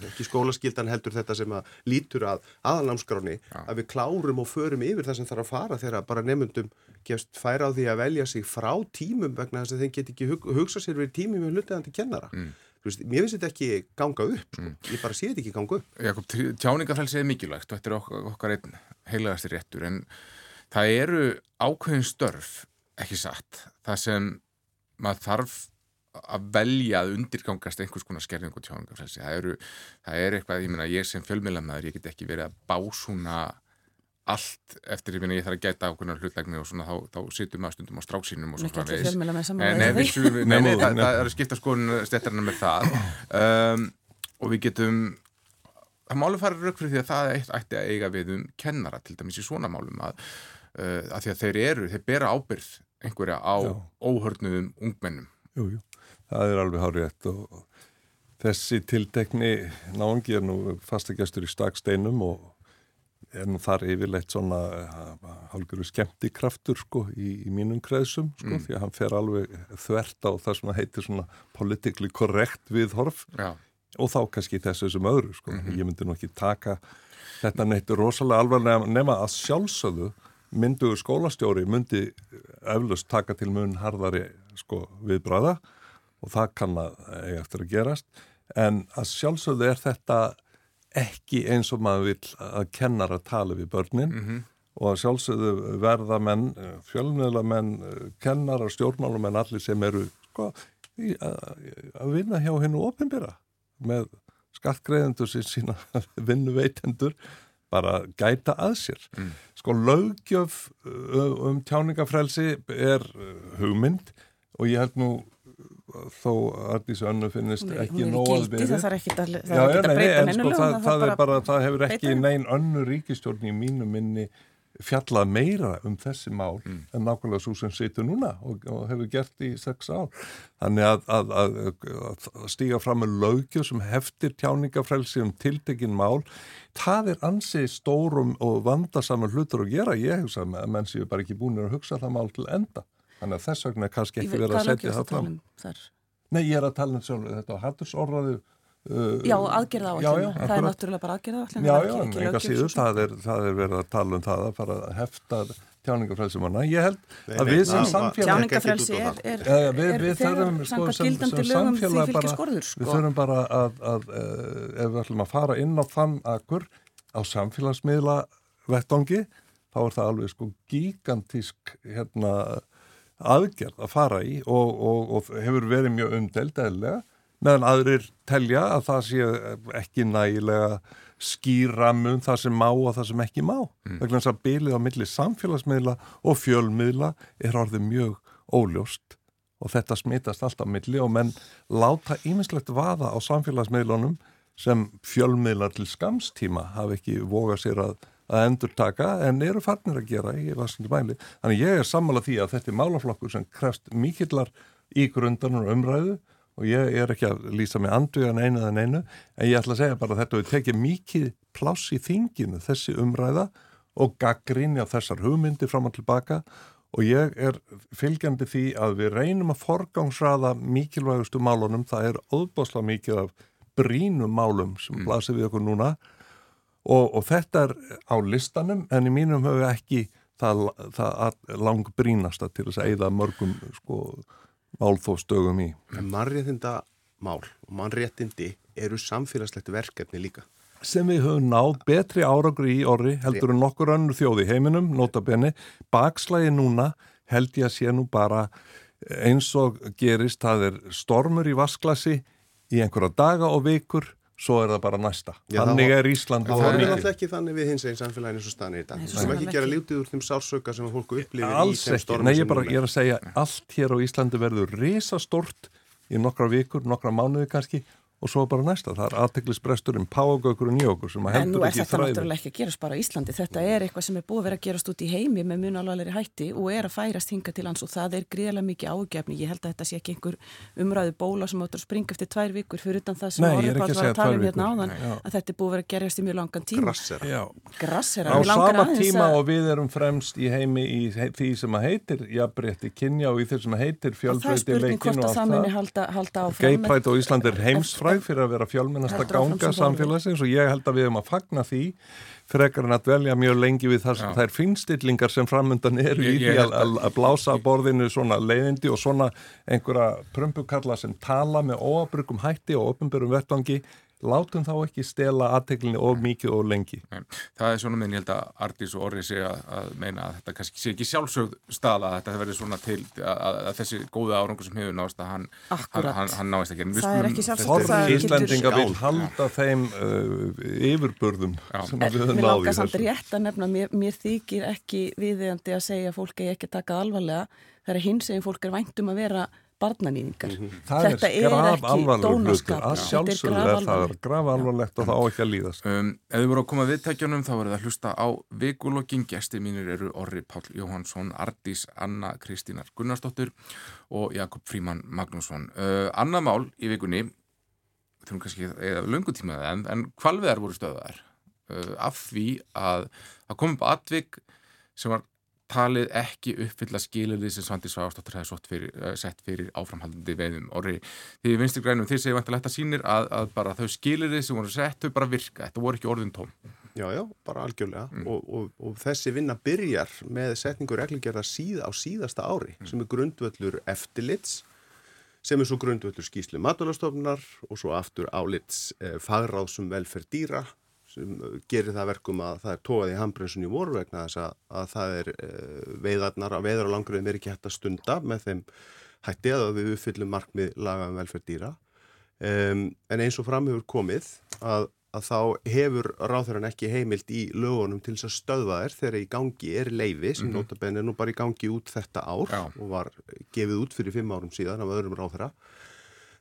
ekki skólaskildan heldur þetta sem að lítur að aðalnámskráni að við klárum og förum yfir það sem þarf að fara þegar bara nefndum gefst færa á því að velja sig frá tímum vegna þess að þeim get ekki hug, hugsa sér við tímum með hlutlegandi kennara. Mm. Veist, mér finnst þetta ekki ganga upp, sko. ég bara sé þetta ekki ganga upp. Jakob, tjáningafælsi er mikilvægt og þetta er okkar, okkar einn heilagastir réttur en það eru ákveðin störf, ekki satt, það sem maður þarf að velja að undirgangast einhvers konar skerðing og tjáningafælsi. Það, eru, það er eitthvað, ég meina, ég sem fjölmjölamæður, ég get ekki verið að básúna allt eftir, ég meina, ég þarf að gæta ákveðnar hlutlegni og svona, þá, þá situr maður stundum á stráksínum og svona Nei, að það, er að skipta skoðun stettarinn með það. Um, og við getum það málu fara rauk fyrir því að það eitt ætti að eiga við um kennara til dæmis í svona málum að, uh, að því að þeir eru, þeir bera ábyrð einhverja á óhörnuðum ungmennum. Jú, jú, það er alveg hárétt og þessi tiltekni náungi er nú fastagestur í staksteinum og er nú þar yfirleitt svona hálfur skemmtikraftur sko í, í mínum kreðsum sko Mm. því að hann fer alveg þvert á það sem heitir svona politically correct viðhorf Já, og þá kannski þessu sem öðru sko. Ég myndi nú ekki taka þetta neitt rosalega alvarlega nema að sjálfsögðu myndugur skólastjóri myndi eflust taka til mun harðari sko, viðbræða og það kann að eiga eftir að gerast. En að sjálfsögðu er þetta ekki eins og maður vil að kennara tala við börnin. Og að sjálfsögðu verða menn, fjölmiðla menn, kennara, stjórnmálumenn, allir sem eru sko, í, að, að vinna hjá hennu ofinbyrra með skattgreðendur sem sína vinnuveitendur bara gæta að sér. Sko löggjöf uh, um tjáningafrelsi er hugmynd og ég held nú þó að Arnís Önnu finnist er- ekki er gildi, það þarf ekki að, það þarf já, ekki að breyta en neinu sko það, það, er bara, það hefur ekki neinn önnu ríkistjórn í mínu minni fjallað meira um þessi mál Mm. en nákvæmlega svo sem situr núna og, og hefur gert í sex ár. Þannig að, að, að, að stíga fram með lögjöf sem heftir tjáningafrelsi um tiltekin mál, það er ansið stórum og vandarsamar hlutur að gera. Ég hugsa að menn séu bara ekki búin að hugsa það mál til enda. Þannig að þess vegna er kannski ekki verið að hvað setja það fram. um. Nei, ég er að tala um sjálf, þetta hattursorraðu Uh, Já, aðgerða Já, já, áallin. Það er náttúrulega bara aðgerða áallin. Já, já, en enga síður, það er, það er verið að tala um það að fara að hefta tjáningafrelsi manna. Ég held að við sem samfélag... Tjáningafrelsi er, er, er, við, við þegar sko, lögum því fylgir skorður. Sko. Við þurfum bara að, að, að ef við ætlum að fara inn á þann akkur á samfélagsmiðla vettongi, þá er það alveg sko gigantísk hérna, aðgerð að fara í og, og, og hefur verið mjög umdelt eðlega meðan aðrir telja að það sé ekki nægilega skýramum það sem má og það sem ekki má. Mm. Vegna þess að bylið á milli samfélagsmiðla og fjölmiðla er orðið mjög óljóst og þetta smitast alltaf milli og menn láta ímislegt vaða á samfélagsmiðlunum sem fjölmiðlar til skamstíma hafa ekki vogað sér að, að endur taka en eru farnir að gera í vaskandi mæli. Þannig ég er sammála því að þetta er málaflokkur sem krefst mikillar í grundanur umræðu og ég er ekki að lýsa mig andviðan einu eða einu en ég ætla að segja bara að þetta við tekið mikið pláss í þinginu þessi umræða og gaggrinni á þessar hugmyndi fram og tilbaka og ég er fylgjandi því að við reynum að forgangsraða mikilvægustu málunum, það er óbásla mikið af brínum málum sem mm. blasir við okkur núna og, og þetta er á listanum en í mínum höfu ekki það, það lang brínasta til þess að eigða mörgum sko málþófstögum í. Mannréttinda mál og mannréttindi eru samfélagslegt verkefni líka. Sem við höfum náð betri áragur í orri heldur en nokkur önnur þjóði heiminum, notabenni, bakslægi núna held ég að sé nú bara eins og gerist, það er stormur í vasklasi í einhverja daga og vikur svo er það bara næsta. Já, þannig er Ísland Það er náttúrulega ekki þannig við hins eginn samfélaginu svo stanir í dag. Við sem ekki gera lítið úr þeim sársöka sem fólku upplifir í þeim stormum Nei, ég, bara, ég er að segja, allt hér á Íslandi verður risastort í nokkra vikur, nokkra mánuði kannski og svo bara næsta, það er aðteglisbresturinn págaukurinn í okkur sem að heldur ekki þræði. En nú er þetta náttúrulega ekki að gerast bara á Íslandi, þetta er eitthvað sem er búið að vera að gerast út í heimi með mun alveglega hætti og er að færast hinga til hans og það er gríðarlega mikið ágefni. Ég held að þetta sé ekki einhver umræðu bóla sem áttur að springa eftir tvær vikur fyrir utan það sem Orðurpáll var að tala um hérna áðan að þetta er búið að vera að gerast í mjög langan tíma. Grassera. Á sama tíma og við erum fremst í heimi í því sem að heitir jafnrétti kynja og í því sem að heitir fjölbreytti leikin og allt það fræg fyrir að vera fjölmennast að ganga samfélagsins og ég held að við erum að fagna því frekar en að dvelja mjög lengi við að það er finnstillingar sem framöndan eru í því að, að, að blása borðinu svona leiðindi og svona einhverja prömpukalla sem tala með óabrugum hætti og ofnbjörgum vettvangi látum þá ekki stela aðteglinni of mikið og lengi. Nei, það er svona minn, ég held að Ardís og Orri sé að, að meina að þetta kannski sé ekki sjálfsögð staða að þetta verður svona til að, að þessi góða árangur sem hefur náðast að hann, hann, hann, hann náðist ekki. Það er ekki sjálfsögð. Íslandinga vil halda þeim uh, yfirbörðum Já. sem við höfum náðið þessu. Mér langar samt rétt að nefna, mér, mér þykir ekki viðiðandi að segja að fólk er ekki takað alvarlega þegar hins eginn fólk er væntum að vera barnanýðingar. Mm -hmm. Þetta er, er ekki dónaskap. Að sjálfsögðu er það graf alvarlegt og það á ekki að líðast. Um, ef þið voru að koma að viðtækjunum þá verður það að hlusta á vikulokking. Gæsti mínir eru Orri Pál Jóhansson, Ardís Anna Kristínar Gunnarsdóttur og Jakob Fríman Magnússon. Uh, Anna mál í vikunni, þurfum kannski eða lungutímaði en, en hvalveðar voru stöðaðar uh, af því að það kom upp atvik sem var talið ekki uppfylla skilirði sem Svandi Svástáttur hefði fyrir, uh, sett fyrir áframhaldandi veiðum orri. Því vinstir grænum þeir segja vantilega þetta sínir að, að bara þau skilirði sem voru sett, þau bara virka. Þetta voru ekki orðin tóm. Já, já, bara algjörlega mm. og, og, og þessi vinna byrjar með setningu reglugjörða síð, á síðasta ári mm. sem er grundvöldur eftirlits sem er svo grundvöldur skýslu matulastofnar og svo aftur álits eh, fagráðsum velferð dýra gerir það verkum að það er tóað í handbremsun í voru vegna þess að, að það er uh, veiðarnar að veiðar á langurinn er ekki hægt að stunda með þeim hætti að við uppfyllum markmið laga um velferð dýra um, en eins og framhefur komið að, að þá hefur ráþurann ekki heimild í lögunum til þess að stöðva þær þegar í gangi er leifi sem mm -hmm. notabene nú bara í gangi út þetta ár Já. og var gefið út fyrir fimm árum síðan af öðrum ráþura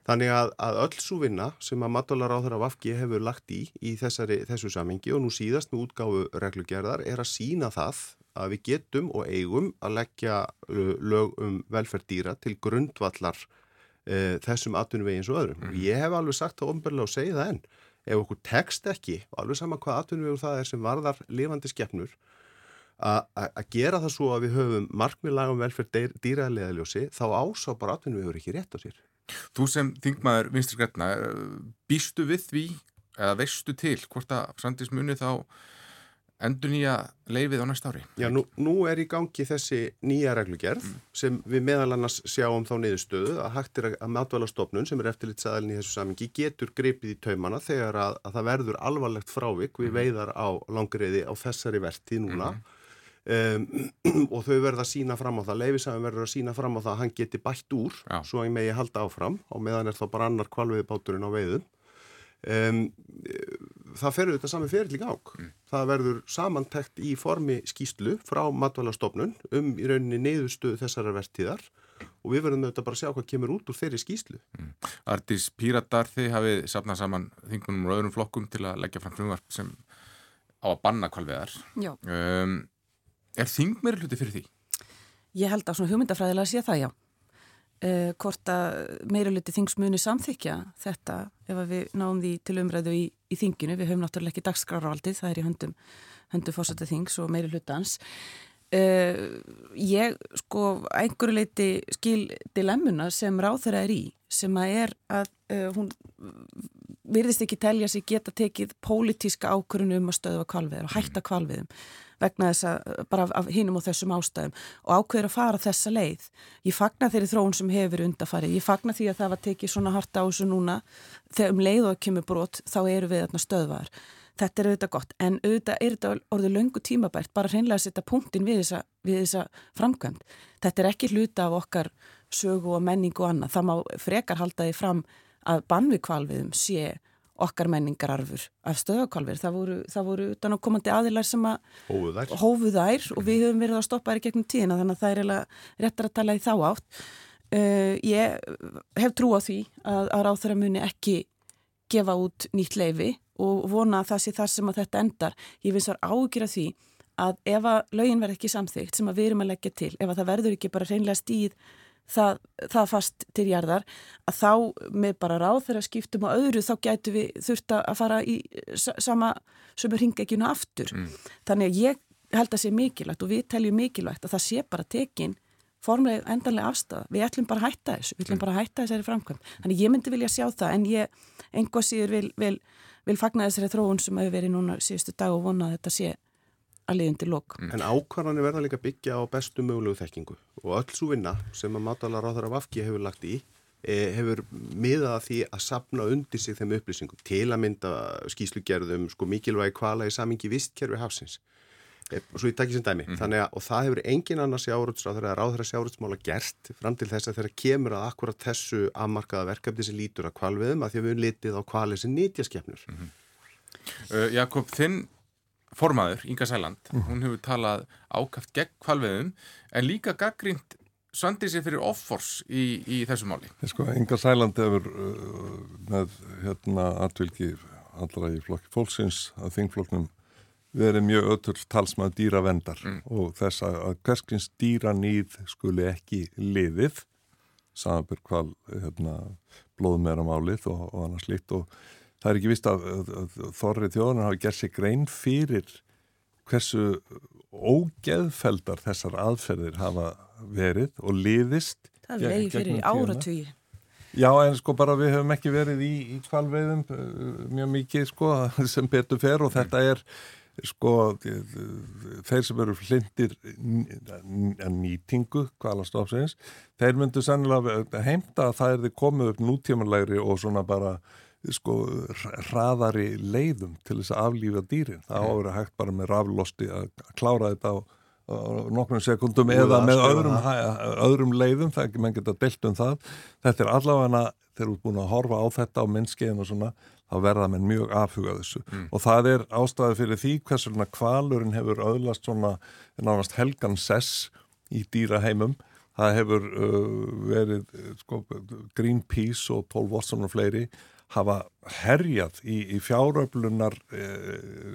Þannig að, að öll svo vinna sem að matvalar á þeirra vafki hefur lagt í í þessari, þessu samingi og nú síðast með útgáfu reglugerðar er að sína það að við getum og eigum að leggja lög um velferddýra til grundvallar e, þessum atvinnuvegi eins og öðrum. Mm. Ég hef alveg sagt það ofnbörlega og segið það enn. Ef okkur tekst ekki, alveg sama hvað atvinnuvegur það er sem varðar lifandi skeppnur, að gera það svo að við höfum markmiðlagum velferð dýraðleðaljósi, þá ásá bara atvinnuvegur ekki rétt á sér. Þú sem þingmaður vinstur skrætna, býstu við því eða veistu til hvort að Sandís muni þá endur nýja leifið á næsta ári? Já, nú, nú er í gangi þessi nýja reglugerð mm. sem við meðal annars sjáum þá niðurstöðu að hægt er að matvælastofnun sem er eftirlitsaðalinn í þessu samingi getur gripið í taumana þegar að, að það verður alvarlegt frávik við mm. veiðar á langriði á þessari verti núna mm. Um, og þau verða að sína fram á það. Leifisæðum verður að sína fram á það að hann geti bætt úr Já. svo að ég megi halda áfram. Og meðan er þá bara annar kvalviðbáturinn á veiðum. Um, það ferur þetta sami feril í gang. Mm. það verður samantækt í formi skýslu frá matvalastofnun um í rauninni neyðustuð þessara vertíðar og við verðum auðvitað bara að sjá hvað kemur út úr þeirri skýslu mm. Artís Píratar þið hafið sapnað saman þingunum og öðrum flokkum til að leggja fram frumvarp sem á að banna kvalviðar um, Er þing meira hluti fyrir því? Ég held að svona hugmyndafræðilega sé það já. Uh, hvort að meiruluti þingsmuni samþykja þetta ef við náum því til umræðu í, í þinginu, við höfum náttúrulega ekki dagskráravaldið, það er í höndum, höndum fórsættu þings og meirulutans uh, eh, ég sko einhverju leiti skil dilemmuna sem ráð þeirra er í sem að er að uh, hún virðist ekki telja sig geta tekið pólitíska ákvörunu um að stöðva kvalviðar og hætta kvalviðum vegna þess að bara af hinnum og þessum ástæðum og ákveður að fara þessa leið. Ég fagna þeirri þróun sem hefur undarfarið. Ég fagna því að það var tekið svona harta á þessu núna þegar um leið og kemur brot þá eru við þarna stöðvar. Þetta er auðvitað gott en auðvitað er þetta orðið löngu tímabært bara hreinlega að setja punktin við þessa, við þessa framkvæmd. Þetta er ekki hluta af okkar sögu og menningu og annað. Það má frekar halda því fram að bannvikvalviðum sé okkar menningararfur af stöðakálfur. Það voru, það voru utan á komandi aðilar sem að hófuðær. hófuðær og við höfum verið að stoppa þær í gegnum tíðina þannig að það er réttar að tala í þá átt. Uh, ég hef trú á því að, að ráþæra muni ekki gefa út nýtt leifi og vona að það sé þar sem að þetta endar. Ég finnst þar ágjur að því að ef að lögin verð ekki samþygt sem að við erum að leggja til, ef að það verður ekki bara reynlega stíð það, það fast til jarðar að þá með bara ráð þegar skiptum á öðru þá gætu við þurft að fara í sama sem er hringeginu aftur. Mm. Þannig að ég held að sé mikilvægt og við teljum mikilvægt að það sé bara tekin formlega endanlega afstæða. Við ætlum bara að hætta þessu, við ætlum mm. bara að hætta þessari framkvæm. Þannig ég myndi vilja sjá það en ég enga síður vil, vil, vil fagna þessari þróun sem hefur verið núna síðustu dag og vona að þetta sé að liðundi lók. Mm. En ákvarðanir verða líka byggja á bestu mögulegu þekkingu og öll svo vinna sem að mátalar á þar af afki hefur lagt í e, hefur miðað því að sapna undir sig þeim upplýsingum til að mynda skýslugerðum sko mikilvægi kvala í samingi vistkerfi hafsins e, og svo ég takk í sem dæmi mm. þannig að og það hefur engin annars sjáurútsráður eða ráður að sjáurútsmála gert fram til þess að þeirra kemur að akkurat þessu afmarkaða verkefni sem lítur að kvalviðum að því að við höfum litið á kvali sem nýtjaskefnur mm -hmm. uh, Jakob, þinn formaður, Inga Sæland, mm. hún hefur talað ákaft gegn kvalveðum en líka gaggrínt söndið sér fyrir offors í, í þessu máli. Sko, Inga Sæland hefur uh, með hérna atvilgi allra í flokki fólksins að þingflokknum verið mjög öll talsmað dýravendar mm. og þess að hverskins dýranýð skuli ekki liðið samanbyrg hval hérna, blóðmeramálið og, og annars líkt og það er ekki vist að, að, að þorrið þjóðunar hafi gert sér grein fyrir hversu ógeðfeldar þessar aðferðir hafa verið og liðist. Það er leið fyrir áratvíi. Já en sko bara við hefum ekki verið í, í kvalveiðum uh, mjög mikið sko sem betur fer og þetta er sko þeir sem eru hlindir nýtingu kvalastofsins þeir myndu sannilega heimta að það er þið komið upp nútímanlegri og svona bara sko hraðari leiðum til þess að aflífa dýrin. Það á að vera hægt bara með raflosti að klára þetta á, á nokkrum sekundum eða með öðrum, öðrum leiðum, það er ekki menn geta delt um það. Þetta er allavega þegar þú er búin að horfa á þetta á minnskeiðin og svona, þá verða menn mjög afhugað þessu. Mm. Og það er ástæði fyrir því hversu svona kvalurinn hefur öðlast svona nánast helgan sess í dýraheimum það hefur uh, verið sko, Greenpeace og Paul Watson og fleiri hafa herjað í, í fjáröflunar e,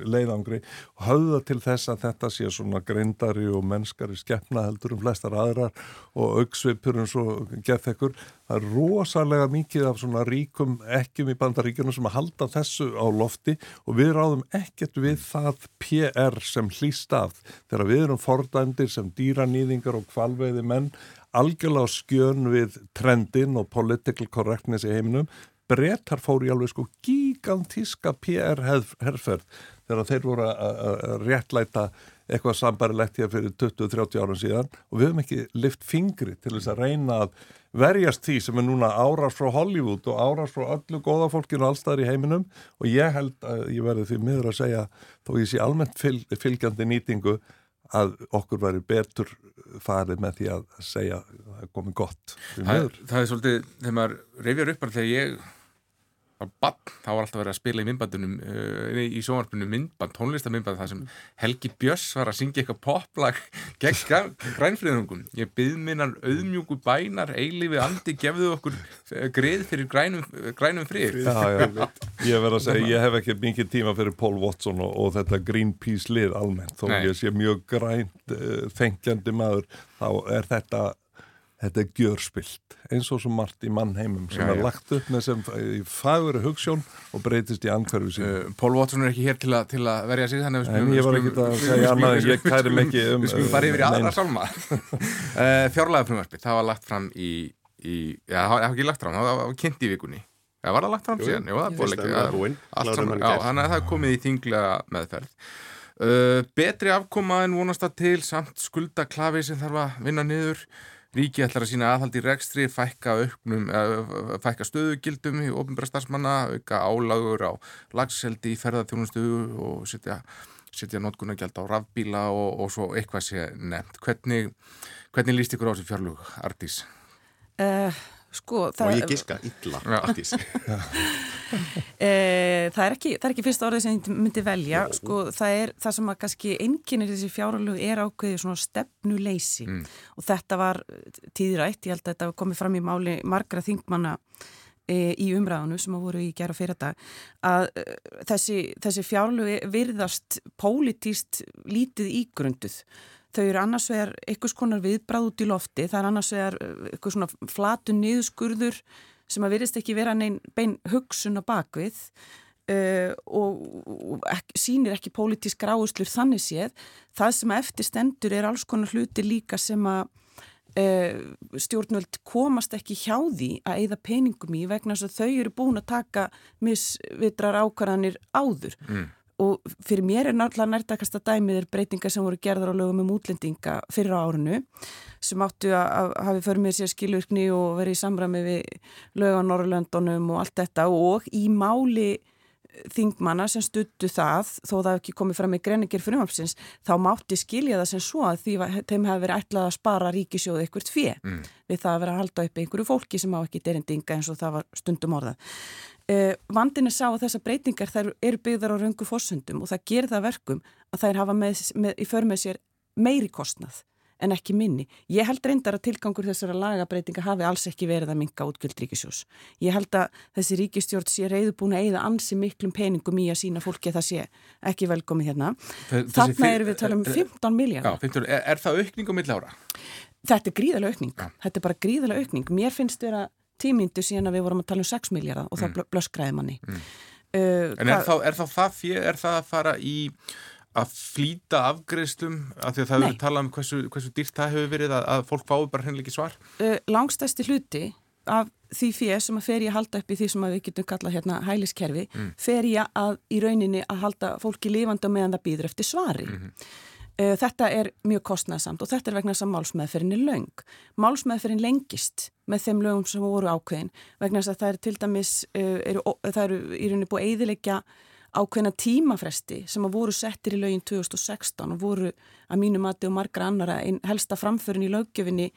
leiðangri og höfða til þess að þetta sé svona greindari og mennskari skeppna heldur um flestar aðrar og auksvipur eins og gett ekkur. Það er rosalega mikið af svona ríkum ekkjum í bandaríkjunum sem að halda þessu á lofti og við ráðum ekkert við það PR sem hlýst af þegar við erum fordændir sem dýranýðingar og kvalveiði menn algjörlega skjön við trendin og political correctness í heiminum brettar fór í alveg sko gigantíska PR-herrferð þegar þeir voru að réttlæta eitthvað sambarilegt hér fyrir 20-30 árum síðan. Og við höfum ekki lift fingri til þess að reyna að verjast því sem er núna árás frá Hollywood og árás frá öllu góða fólkinu allstaðar í heiminum. Og ég held að ég verði því miður að segja þó ég sé almennt fylg, fylgjandi nýtingu að okkur væri betur farið með því að segja að það er komið gott. Það, það er svolítið, þegar maður reyfjar upp bara þegar ég bann, þá var alltaf verið að spila í myndbandunum uh, í sjónvarpunum myndband, tónlistamindband það sem Helgi Björns var að syngja eitthvað poplag gegn grænfriðungum. Ég byð minnar auðmjúku bænar eilífi andi gefðu okkur eh, greið fyrir grænum, grænum frið. Já, já, ég verð að segja, ég hef ekki mikið tíma fyrir Paul Watson og, og þetta Greenpeace lið almennt, þó Nei. ég sé mjög grænt uh, fengjandi maður, þá er þetta þetta er gjörspilt eins og svo margt í mannheimum sem já, er já. lagt upp með sem fagur hugssjón og breytist í angverfi sín uh, Pól Watson er ekki hér til, a, til að verja sig þannig en ég var ekki að segja annað ég kæri mikið um við skulum bara yfir í aðra salma uh, fjárlega frumvarpi, það var lagt fram í, það var ekki lagt fram það var kynnt í vikunni. Það var að lagt fram síðan, það búið ekki þannig að það er komið í þinglega meðferð. Uh, betri afkoma en vonast að til samt skuldaklafi sem þarf að vinna niður Ríki ætlar að sína aðhaldi rekstri, fækka, auknum, fækka stöðugildum í ofnbæra starfsmanna, auka álagur á lagseldi í ferðarþjónustu og setja, setja notkunargjald á rafbíla og, og svo eitthvað sé nefnt. Hvernig, hvernig líst ykkur á þessu fjárlug, Artís? Uh, Sko, það, og ég giska illa e, það er ekki það er ekki fyrsta orðið sem ég myndi velja. Sko, það er það sem að kannski enginir þessi fjáralög er ákveðið svona stefnuleysi. Mm. og þetta var tíðrætt, ég held að þetta komið fram í máli margra þingmanna e, í umræðinu sem að voru í gera fyrir þetta að e, þessi, þessi fjáralög virðast pólitíst lítið ígrunduð Þau eru annars vegar eitthvað skonar viðbráð út í lofti, það er annars vegar eh, eitthvað svona flatu niðurskurður sem að virðist ekki vera neinn bein hugsun á bakvið uh, og, og ekki, sínir ekki pólitísk ráuslur þannig séð. Það sem að eftir stendur er alls konar hluti líka sem að uh, stjórnvöld komast ekki hjá því að eigða peningum í vegna þess að þau eru búin að taka misvitrar ákvarðanir áður. Mm og fyrir mér er náttúrulega nærtakasta dæmið er breytingar sem voru gerðar á lögum um útlendinga fyrir árunu sem áttu að hafi fyrir mér sér skilvirkni og verið í samræmi við lög á Norrlöndunum og allt þetta og í máli þingmanna sem stuttu það þó það ekki komið fram með greiningir frumhapsins þá mátti skilja það sem svo að því að þeim hefði verið ætlað að spara ríkisjóðu ekkert fjö mm. við það að vera að halda upp einhverju fólki sem á ekki derindinga eins og það var stundum orðað vandin er sá að þessar breytingar þær eru byggðar á röngu fórsöndum og það gerir það verkum að þær hafa með, með, í för með sér meiri kostnað en ekki minni. Ég held reyndar að tilgangur þessara lagabreitinga hafi alls ekki verið að minga útgjöld ríkisjós. Ég held að þessi ríkistjórn sé reyðubúin að eigða ansi miklum peningum í að sína fólki að það sé ekki velkomið hérna. Þarna erum við að tala um 15 miljardar. Er, er það aukning á millára? Þetta er gríðalega aukning. Já. Þetta er bara gríðalega aukning. Mér finnst vera tímindu síðan að við vorum að tala um 6 miljardar og það mm. blöskræði manni. Mm. Uh, en er þá, er þá það fyrir, er það að fara í að flýta afgreðslum af því að það hefur talað um hversu, hversu dýrt það hefur verið að, að fólk fái bara hennilega svar? Uh, langstæsti hluti af því fyrir sem að fer ég að halda upp í því sem við getum kallað hérna hæliskerfi mm. fer ég að í rauninni að halda fólki lifandi og meðan það býður eftir svari. Mm -hmm. uh, þetta er mjög kostnæðsamt og þetta er vegna þess að málsmeðferðin er laung. Málsmeðferðin lengist með þeim lögum sem voru ákveðin vegna þess að það er til dæmis, uh, eru, það eru í rauninni búið eidilegja ákveðina tímafresti sem að voru settir í lögin 2016 og voru að mínu mati og margra annara einn helsta framförin í löggefinni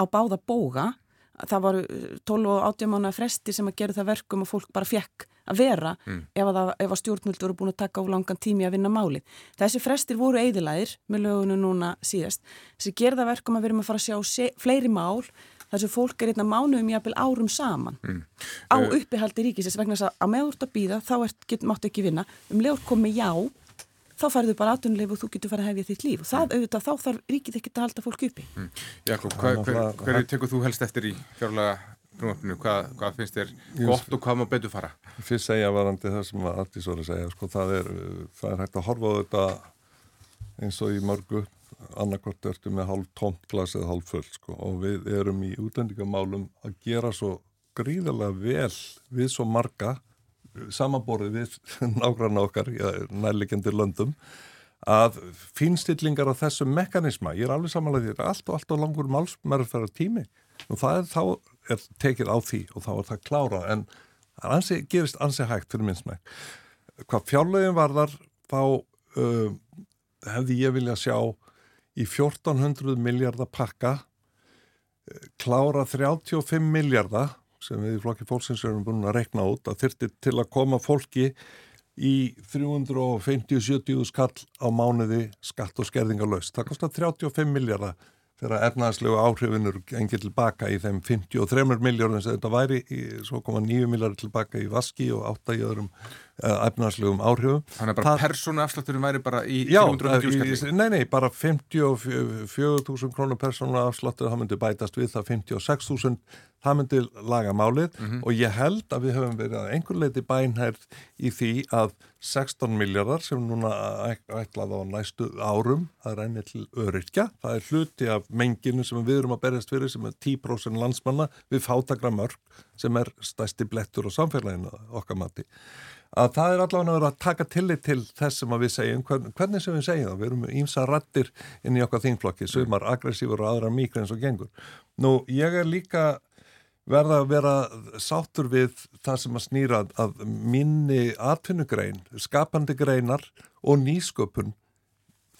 á báða bóga. Það voru 12 og 18 mánu fresti sem að gera það verkum og fólk bara fekk að vera mm. ef að, að stjórnmjöld voru búin að taka á langan tími að vinna máli. Þessi frestir voru eidilæðir með lögunum núna síðast. Þessi gerða verkum að við erum að fara að sjá fleiri mál þar sem fólk er einna mánuðum jápil árum saman mm. á uh, uppihaldi ríkisins vegna þess að að meður þú að býða þá er, get, máttu ekki vinna um leður komi já þá farið þau bara aðtunleif og þú getur farið að hefja þitt líf og það mm. auðvitað þá þarf ríkið ekki að halda fólk uppi mm. Jakob, hverju hver, hver tekur þú helst eftir í fjárlega brumöfninu, hvað, hvað finnst þér gott og hvað má betur fara? Fyrst segja varandi það sem að Artís voru að segja sko, það, er, það er hægt að horfa á þetta eins og í mörgu annarkort ertu með hálf tómt glas eða hálf full sko. og við erum í útlendingamálum að gera svo gríðarlega vel við svo marga samanborið við nágranna okkar nærlegjandi löndum að finstillingar á þessum mekanisma, ég er alveg samanlega því að allt og allt og langur málsmerðfæra tími og það er þá er tekið á því og þá er það klára en það ansi, gerist ansi hægt fyrir minnsmæk. Hvað fjárlegin varðar þá uh, hefði ég vilja sjá í 1400 miljardar pakka klára 35 miljardar sem við í flokki fólksins erum búin að rekna út að þyrti til að koma fólki í 350-70 skall á mánuði skatt og skerðingarlaust. Það kostar 35 miljardar þegar efnaðslegu áhrifinur engið tilbaka í þeim 53 miljóðum sem þetta væri, í, svo koma 9 miljóður tilbaka í vaski og 8 í öðrum uh, efnaðslegum áhrifum. Þannig að bara persónu afslátturum væri bara í 350 skalli? Nei, nei, bara 54.000 krónur persónu afsláttur, það myndi bætast við það 56.000 það myndi laga málið mm -hmm. og ég held að við höfum verið að einhver leiti bænherð í því að 16 miljardar sem núna ætlað á næstu árum að reyni til öryrkja, það er hluti af menginu sem við erum að berjast fyrir sem er 10% landsmanna við fátagra mörg sem er stæsti blettur á samfélaginu okkar mati að það er allavega að vera að taka tillit til þess sem við segjum, hvernig sem við segjum það við erum ímsa rattir inn í okkar þínflokki sumar aggressífur og aðra mikra eins og gengur. Nú ég er líka verða að vera sátur við það sem að snýra að minni atvinnugrein, skapandi greinar og nýsköpun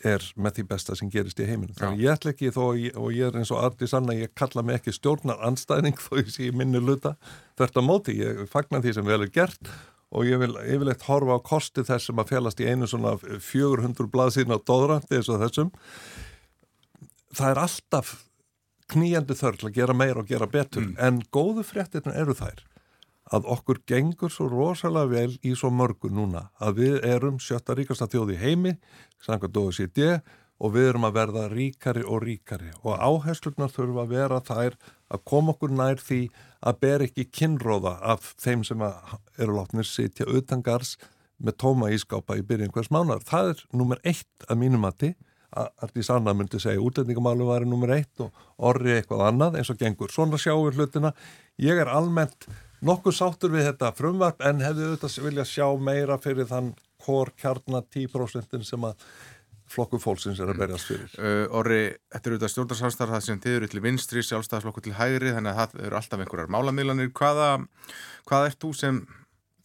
er með því besta sem gerist í heiminu. Þannig ég ætla ekki þó og ég er eins og Ardi Sanna, ég kalla mig ekki stjórnar anstæðning þó ég sé minni luta þert á móti, ég fagnar því sem vel er gert og ég vil yfirleitt horfa á kosti þess sem að félast í einu svona 400 blaðsíðin á dóðrandi eins og þessum. Það er alltaf knýjandi þörl að gera meira og gera betur mm. en góðu fréttirna eru þær að okkur gengur svo rosalega vel í svo mörgu núna að við erum sjötta ríkasta þjóði heimi samkvæmt OECD og við erum að verða ríkari og ríkari og áherslurnar þurfa að vera þær að koma okkur nær því að ber ekki kinnróða af þeim sem eru látnir sitja utangars með tóma ískápa í byrjun hvers mánar. Það er nummer eitt að mínum mati Artís Anna myndi segja útlendingamálum væri nummer eitt og orri eitthvað annað eins og gengur. Svona sjáum við hlutina. Ég er almennt nokkuð sáttur við þetta frumvarp en hefði auðvitað vilja sjá meira fyrir þann hór kjarnar 10% sem að flokku fólksins er að berjast fyrir. Uh, orri, þetta eru auðvitað stjórnarsamstarf það sem þið eru til vinstri, sjálfstæðarflokku til hægri þannig að það eru alltaf einhverjar málamílanir. Hvaða, hvaða ert þú sem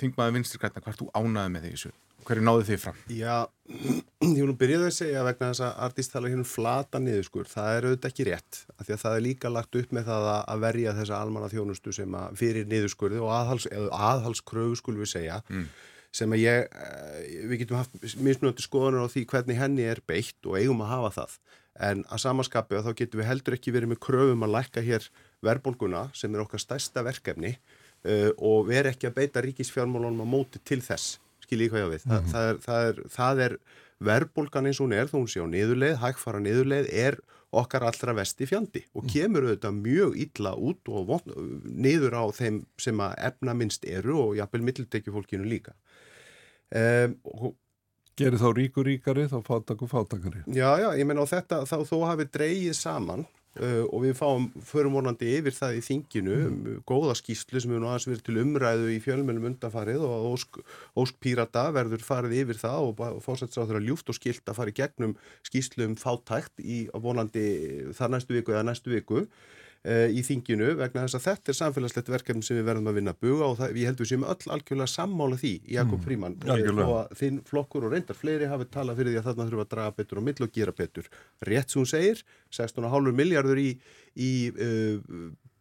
þingmaður vinstri græna, hvað ert þú ánaði með því þessu? Hverju náðu þið fram? Já, ég vil nú byrja að segja vegna þess að artist tala hérna um flata niðurskur, það er auðvitað ekki rétt af því að það er líka lagt upp með það að verja þessa almanna þjónustu sem að fyrir niðurskurði og aðhals, aðhalskröfu skulum við segja mm. Sem að ég, eh, við getum haft mismunandi skoðunar á því hvernig henni er beitt og eigum að hafa það en að samaskapi og þá getum við heldur ekki verið með kröfum að lækka hér verðbólguna sem er okkar stærsta verkefni uh, og veri ekki að beita ríkisfjármálunum á móti til þess skilji hvað ég á við. Mm -hmm. það, það, er, það, er, það er verðbólgan eins og hún er, þó hún sé á niðurleið, hægfara niðurleið er okkar allra vesti fjandi og mhm. kemur auðvitað mjög illa út og niður á þeim sem að efna minnst eru og jafnvel mittiltekjufólkinu líka. Um, og Gerir þá ríkur ríkari, þá fátakur fátakari. Já, já, ég menna á þetta, þá þó hafi dreyið saman Uh, og við fáum, förum vonandi yfir það í þinginu, mm. góða skýslu sem hefur nú aðeins verið til umræðu í fjölmennum undanfarið og Ósk, Ósk Pírata verður farið yfir það og fórsættisráður að ljúft og skilt að fara í gegnum skýslu um fátækt í vonandi þar næstu viku eða næstu viku í þinginu vegna þess að þetta er samfélagslegt verkefni sem við verðum að vinna að buga og það, ég heldur sem öll algjörlega sammála því Jakob mm, Fríman og þinn flokkur og reyndar fleiri hafi talað fyrir því að þarna þurfa að draga betur og mill og gera betur. Rétt sem hún segir 16,5 miljardur í, í uh,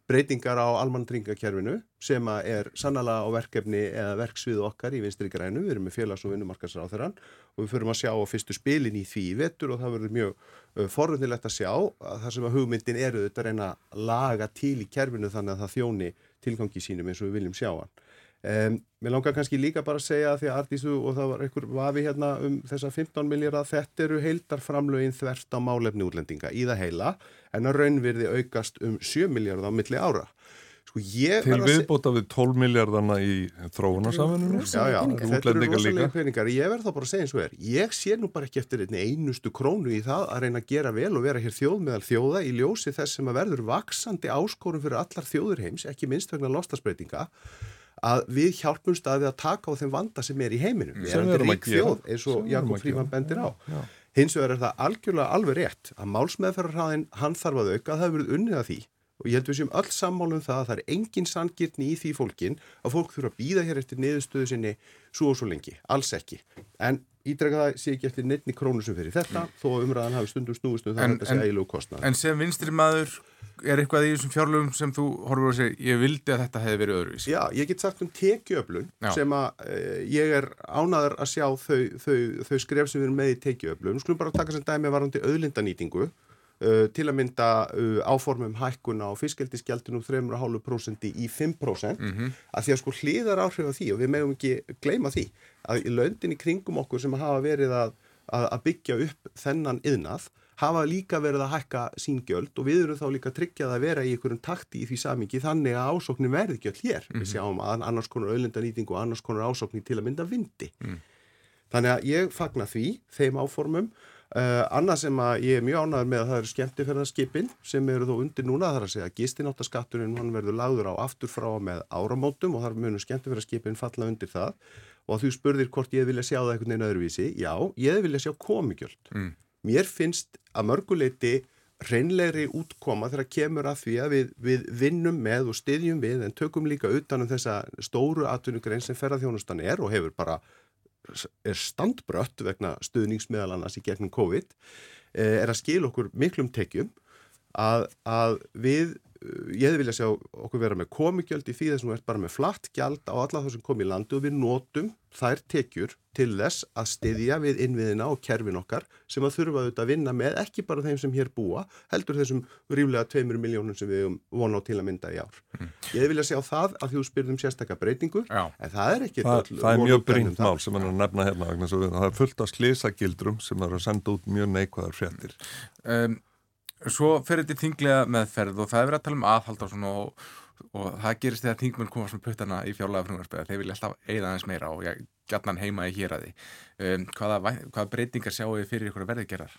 breytingar á almannringakerfinu sem er sannala á verkefni eða verksvið okkar í vinstri grænu, við erum með félags- og vinnumarkasar á þeirran og við förum að sjá á fyrstu spilin í því vettur og það verður mjög uh, forvöndilegt að sjá að það sem að hugmyndin eru þetta að reyna að laga til í kerfinu þannig að það þjóni tilgangi sínum eins og við viljum sjá hann. Um, mér langar kannski líka bara að segja því að Artísu og það var einhver vafi hérna um þessa 15 miljard að þetta eru heildarframlögin þvert á málefni útlendinga í það heila en að raunvirði aukast um 7 miljard á milli ára. Sko ég Til að viðbóta við 12 miljardana í þróunarsamfuninu. Já, já, þetta eru rosalega líka. peningar. Ég verð þá bara að segja eins og er. Ég sé nú bara ekki eftir einustu krónu í það að reyna að gera vel og vera hér þjóð meðal þjóða í ljósi þess sem að verður vaksandi áskorum fyrir allar þjóður heims, ekki minnst vegna lostasbreytinga, að við hjálpum staði að taka á þeim vanda sem er í heiminum. Við erum við erum að rík þjóð eins og við Jakob að Fríman bendir á. Já. Hins vegar er það algjörlega alveg rétt að málsmeðferðarhraðin hann þarf að auka, það hefur verið unnið að því og ég held við séum öll sammálum það að það er engin sangirni í því fólkin að fólk þurfa að býða hér eftir niðurstöðu sinni svo og svo lengi, alls ekki en ídrega það sé ekki eftir neittni krónu sem fyrir þetta, þó að umræðan hafi stundum snúist um það En- að þetta sé ægilegu kostnað En sem vinstri maður er eitthvað í þessum fjárlögum sem þú horfur að segja, ég vildi að þetta hefði verið öðruvísi. Já, ég get sagt um tekjuöflun Já. sem að e, ég er ánaður að sjá þau, þau, þau skref sem við erum með í tekjuöflun. Skulum bara taka sem dæmi varandi auðlindanýtingu uh, til að mynda uh, áformum hækkuna á fiskeldisgjaldinu 3,5% í 5% mm -hmm. að því að sko hliðar áhrif af því og við megum ekki gleyma því að í löndin í kringum okkur sem hafa verið að, að, að byggja upp þennan yðnað hafa líka verið að hækka sín gjöld og við erum þá líka tryggjað að vera í einhverjum takti í því samingi þannig að ásóknin verði gjöld hér. Við sjáum að annars konar auðlindanýting og annars konar ásóknin til að mynda vindi. Þannig að ég fagna því, þeim áformum. Uh, annað sem að ég er mjög ánæður með að það eru skemmtifærðarskipin sem eru þó undir núna þar að segja að gistináttaskatturinn hann verður lagður á aftur frá með áramótum og þar munum skemmtifærðarskipin falla undir það og þú spurðir hvort ég vilja sjá það einhvern veginn öðruvísi, já, ég vilja sjá komigjöld. Mm. Mér finnst að mörguleiti reynlegri útkoma þegar kemur að því að við, við vinnum með og styðjum við en tökum líka utanum þessa stóru atvinnugrein sem ferðarþjónustan er og hefur bara er standbrött vegna stuðnings meðal annars í gegnum COVID eh, er að skil okkur miklum tekjum að, að við ég hefði viljað sjá okkur vera með komigjöld í því þess að við erum bara með flatt gjald á alla það sem kom í landu og við notum þær tekjur til þess að styðja við innviðina og kerfin okkar sem að þurfa auðvitað að vinna með ekki bara þeim sem hér búa, heldur þessum ríflega tveimur miljónum sem við höfum von á til að mynda í ár. Ég hefði viljað sjá það að þú spyrðum sérstakka breytingu, Já. en það er ekki Það, það er mjög brínt mál sem hann er að nefna hérna vegna þess að við- það er fullt af slísagildrum sem eru að senda út mjög neikvæðar fréttir. Um, svo fyrir þetta þinglega meðferð og það er verið að tala um aðhald og svona og, og það gerist þegar þingmenn koma svona puttana í fjárlega frumvarspöða, þeir vilja alltaf eigða aðeins meira og ég gætnan heima í hér að því. Um, hvaða, hvaða breytingar sjáu þið fyrir ykkur að verði gerar?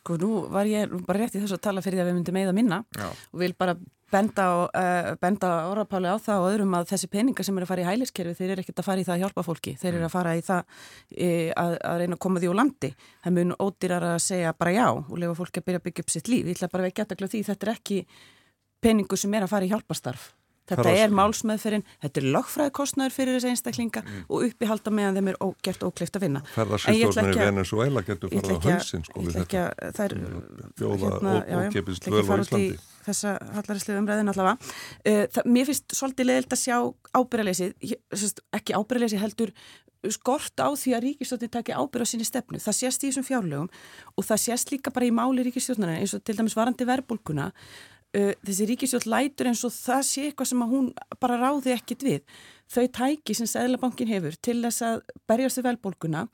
Sko nú var ég bara rétt í þessu að tala fyrir því að við myndum eða minna Já. og vil bara benda, uh, benda orðapáli á það og öðrum að þessi peningar sem eru að fara í hæliskerfi þeir eru ekkert að fara í það að hjálpa fólki. Þeir eru að fara í það e, að, að reyna að koma því úr landi. Það mun ódýrar að segja bara já og lefa fólki að byrja að byggja upp sitt líf. Ég ætla bara að vekja aðtakla því þetta er ekki peningu sem er að fara í hjálpastarf Þetta á- er málsmeðferinn, þetta er lögfræði kostnæður fyrir þessi einstaklinga og uppihalda meðan þeim er ó, gert ókleift að vinna. Ferðarsýstofnir í Venezuela getur farið á hausinn sko við þetta. að það er Bjóða hérna, ó- já, já, ókeypis ætla ekki dvöl að á Íslandi. þessa hallarislu umræðin allavega uh, það, mér finnst svolítið leðilt að sjá ábyrðaleysi ekki ábyrðaleysi heldur skort á því að ríkistjóttin taki ábyrð á sinni stefnu, það sést í þessum fjárlögum og það sést líka bara í máli ríkistjóttina eins og til dæmis varandi verbulguna uh, þessi ríkistjótt lætur eins og það sé eitthvað sem hún bara ráði ekkit við. Þau tæki sem Sæðlabankin hefur til þess að berjast við velbólguna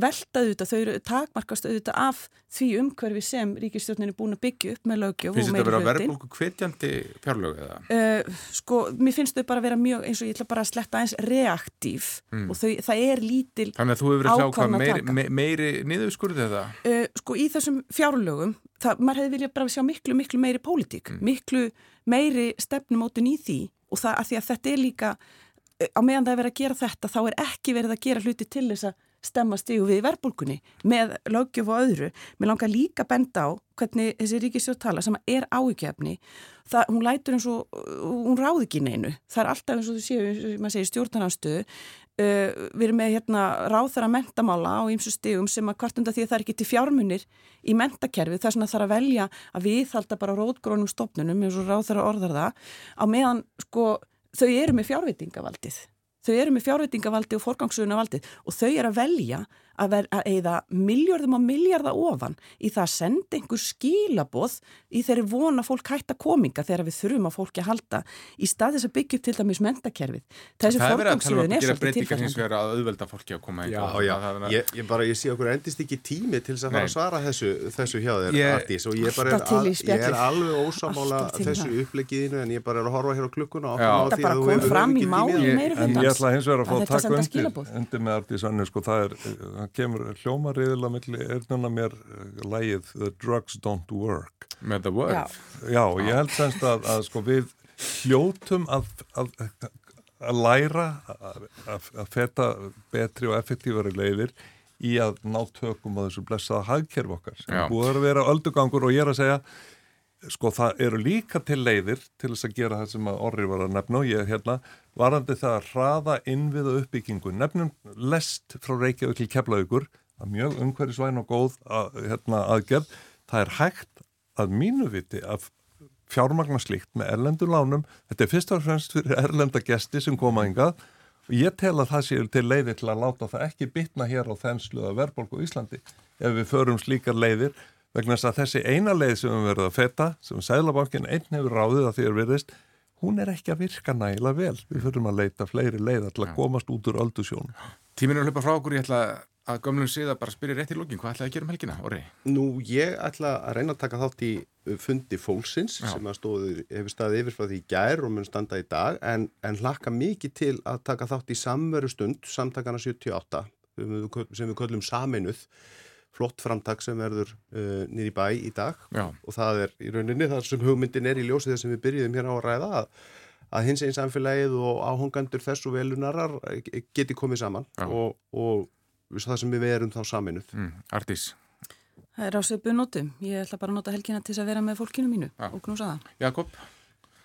velta auðvitað, þau eru takmarkast auðvitað af því umhverfi sem ríkistjórnin er búin að byggja upp með lögjöf Finnst þetta að vera meiri verðbólku hvetjandi fjárlög eða? Uh, sko, mér finnst þau bara að vera mjög, eins og ég ætla bara að sletta eins reaktív og þau, það er lítil Þannig að þú hefur verið að sjá hvað meiri, taka. me, meiri niðurskurði eða? uh, sko í þessum fjárlögum það, maður hefði viljað bara sjá miklu, miklu meiri pólitík, miklu meiri stefnumótin í því og það að því að þetta er líka uh, á meðan það er verið að gera þetta þá er ekki verið að gera hluti til þess að stemma stígu við verbulgunni með lögjöf og öðru. Mér langar líka benda á hvernig þessi ríkistjórn tala sem er áhyggjafni. Það, hún lætur eins og, hún ráði ekki neinu. Það er alltaf eins og þú séu, maður segir stjórnarnarstöðu. Uh, við erum með hérna ráþara mentamála á ýmsu stigum sem að hvart undan því að það er ekki til fjármunir í mentakerfi þess að það er að velja að við halda bara rótgrónum stopnunum eins og ráþara orðar það á meðan sko þau eru með fjárveitingavaldið þau eru með fjárveitingavaldið og forgangsuguna valdið og þau eru að velja að vera að eigða miljörðum og miljarda ofan í það að senda einhver skilaboð í þeirri vona fólk hætta kominga þegar við þurfum að fólki að halda í stað þess að byggja upp til dæmis mentakerfið. Þessi forgangsliðin er svolítið tilfæðandi. Það er að auðvelda fólki að koma Já, já, ég, ég bara, ég sé okkur endist ekki tími til þess að fara að svara þessu, þessu hjá þér, ég, Artís, og ég, er að, ég er alveg ósamála þessu upplegiðinu en ég bara er að horfa hér á klukkuna og það bara kom fram í máli meiri En ég ætla hins vegar að fá að taka undir, það kemur hljómariðilega milli erðnuna mér uh, lægið The Drugs Don't Work. Með The Word? Já, já ég held semst að, að sko við hljótum að, að, að læra að feta betri og effektífari leiðir í að ná tökum á þessu blessaða hagkerf okkar sem búið að vera öldugangur og ég er að segja sko það eru líka til leiðir til þess að gera það sem að orri var að nefna og ég er hérna varandi það að hraða innviða uppbyggingu nefnum lest frá Reykjavík til Keflaugur að mjög umhverjusvæn og góð að, hérna, aðgerð. Það er hægt að mínu viti að fjármagna slíkt með erlendur lánum. Þetta er fyrst og fremst fyrir erlenda gesti sem koma og ég tel að það séu til leiðir til að láta það ekki bitna hér á þenslu að verðbólku Íslandi. Ef við förum slíkar leiðir vegna þess að þessi eina leið sem við verðum að feta sem Sælabankin einn hefur ráðið að því er virðist hún er ekki að virka næla vel við förum að leita fleiri leiðar til að komast út úr öldusjón Tíminu að hlaupa frá okkur, ég ætla að gömlum síðan bara spyrja rétt í lókin, hvað ætlaði að gera um helgina, orði? Nú, ég ætla að reyna að taka þátt í fundi fólksins Já. sem stóði, hefur staðið yfir frá því í gær og mun standa í dag, en, en hlakka mikið til að taka þátt í samveru stund, samtakana 78, sem við köllum saminuð, flott framtak sem verður uh, nýri bæ í dag Já. og það er í rauninni þar sem hugmyndin er í ljósið þess að við byrjuðum hérna á að ræða að, að hins einn samfélagið og áhungandur þessu velunarar geti komið saman og, og það sem við erum þá saminuð. Mm, Artís? Það er ásöpu nótum. Ég ætla bara að nota helgina til að vera með fólkinu mínu ja. og knúsa það. Jakob?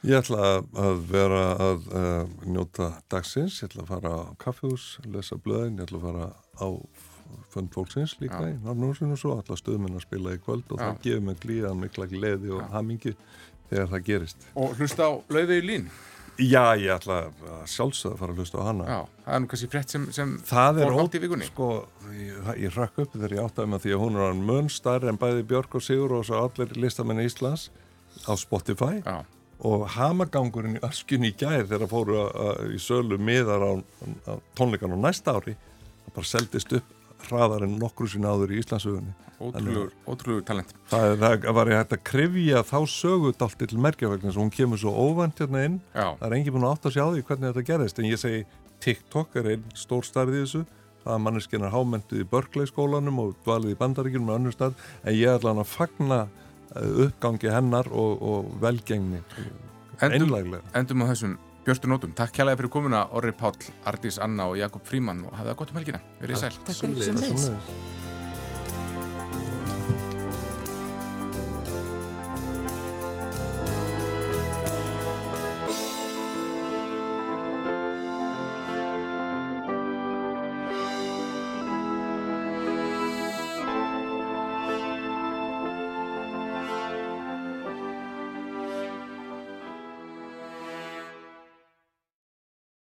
Ég ætla að vera að uh, njóta dagsins, ég ætla að fara á kaffehús, lesa blöðin, ég ætla að fara á fund fólksins líka ja. í Norrnúsinu og svo ætla stöðminn að spila í kvöld og ja. það gefur mig glíðan mikla gleði og hamingi þegar það gerist. Og hlusta á lauði í lín? Já, ég ætla að sjálfsögða að fara að hlusta á hana. Já, það er nú kannski frett sem, sem fór hátt í vikunni. Sko, ég, ég rakk upp þegar ég áttaði með því að hún er mun starri en bæði Björg og Sigur og svo allir listamenni Íslands á Spotify Já. og hamagangurinn í öskjunni í gæð þegar fóru að, að, í sölu miðar á, á tónleikan á næsta ári það bara seldist upp hraðar en nokkru sín áður í Íslandsögunni Ótrúlega talent. Það, það var ég hægt að krifja þá sögut allt til merkjafækna hún kemur svo óvænt hérna inn. Já. það er engi búin að átt að sjá því hvernig þetta gerðist en ég segi TikTok er einn stór starfið þessu. Það er manneskinnar hámentuð í Berkeley skólanum og dvalið í bandaríkjum með önnur stað en ég ætla hann að fagna eh, uppgangi hennar og, og velgengni einlæglega. Endum á þessum Björnstur Nótum, takk kjælega fyrir komuna Orri Páll, Ardís Anna og Jakob Fríman og hafið það gott um helgina. Verðið sæl. Takk fyrir sem leys.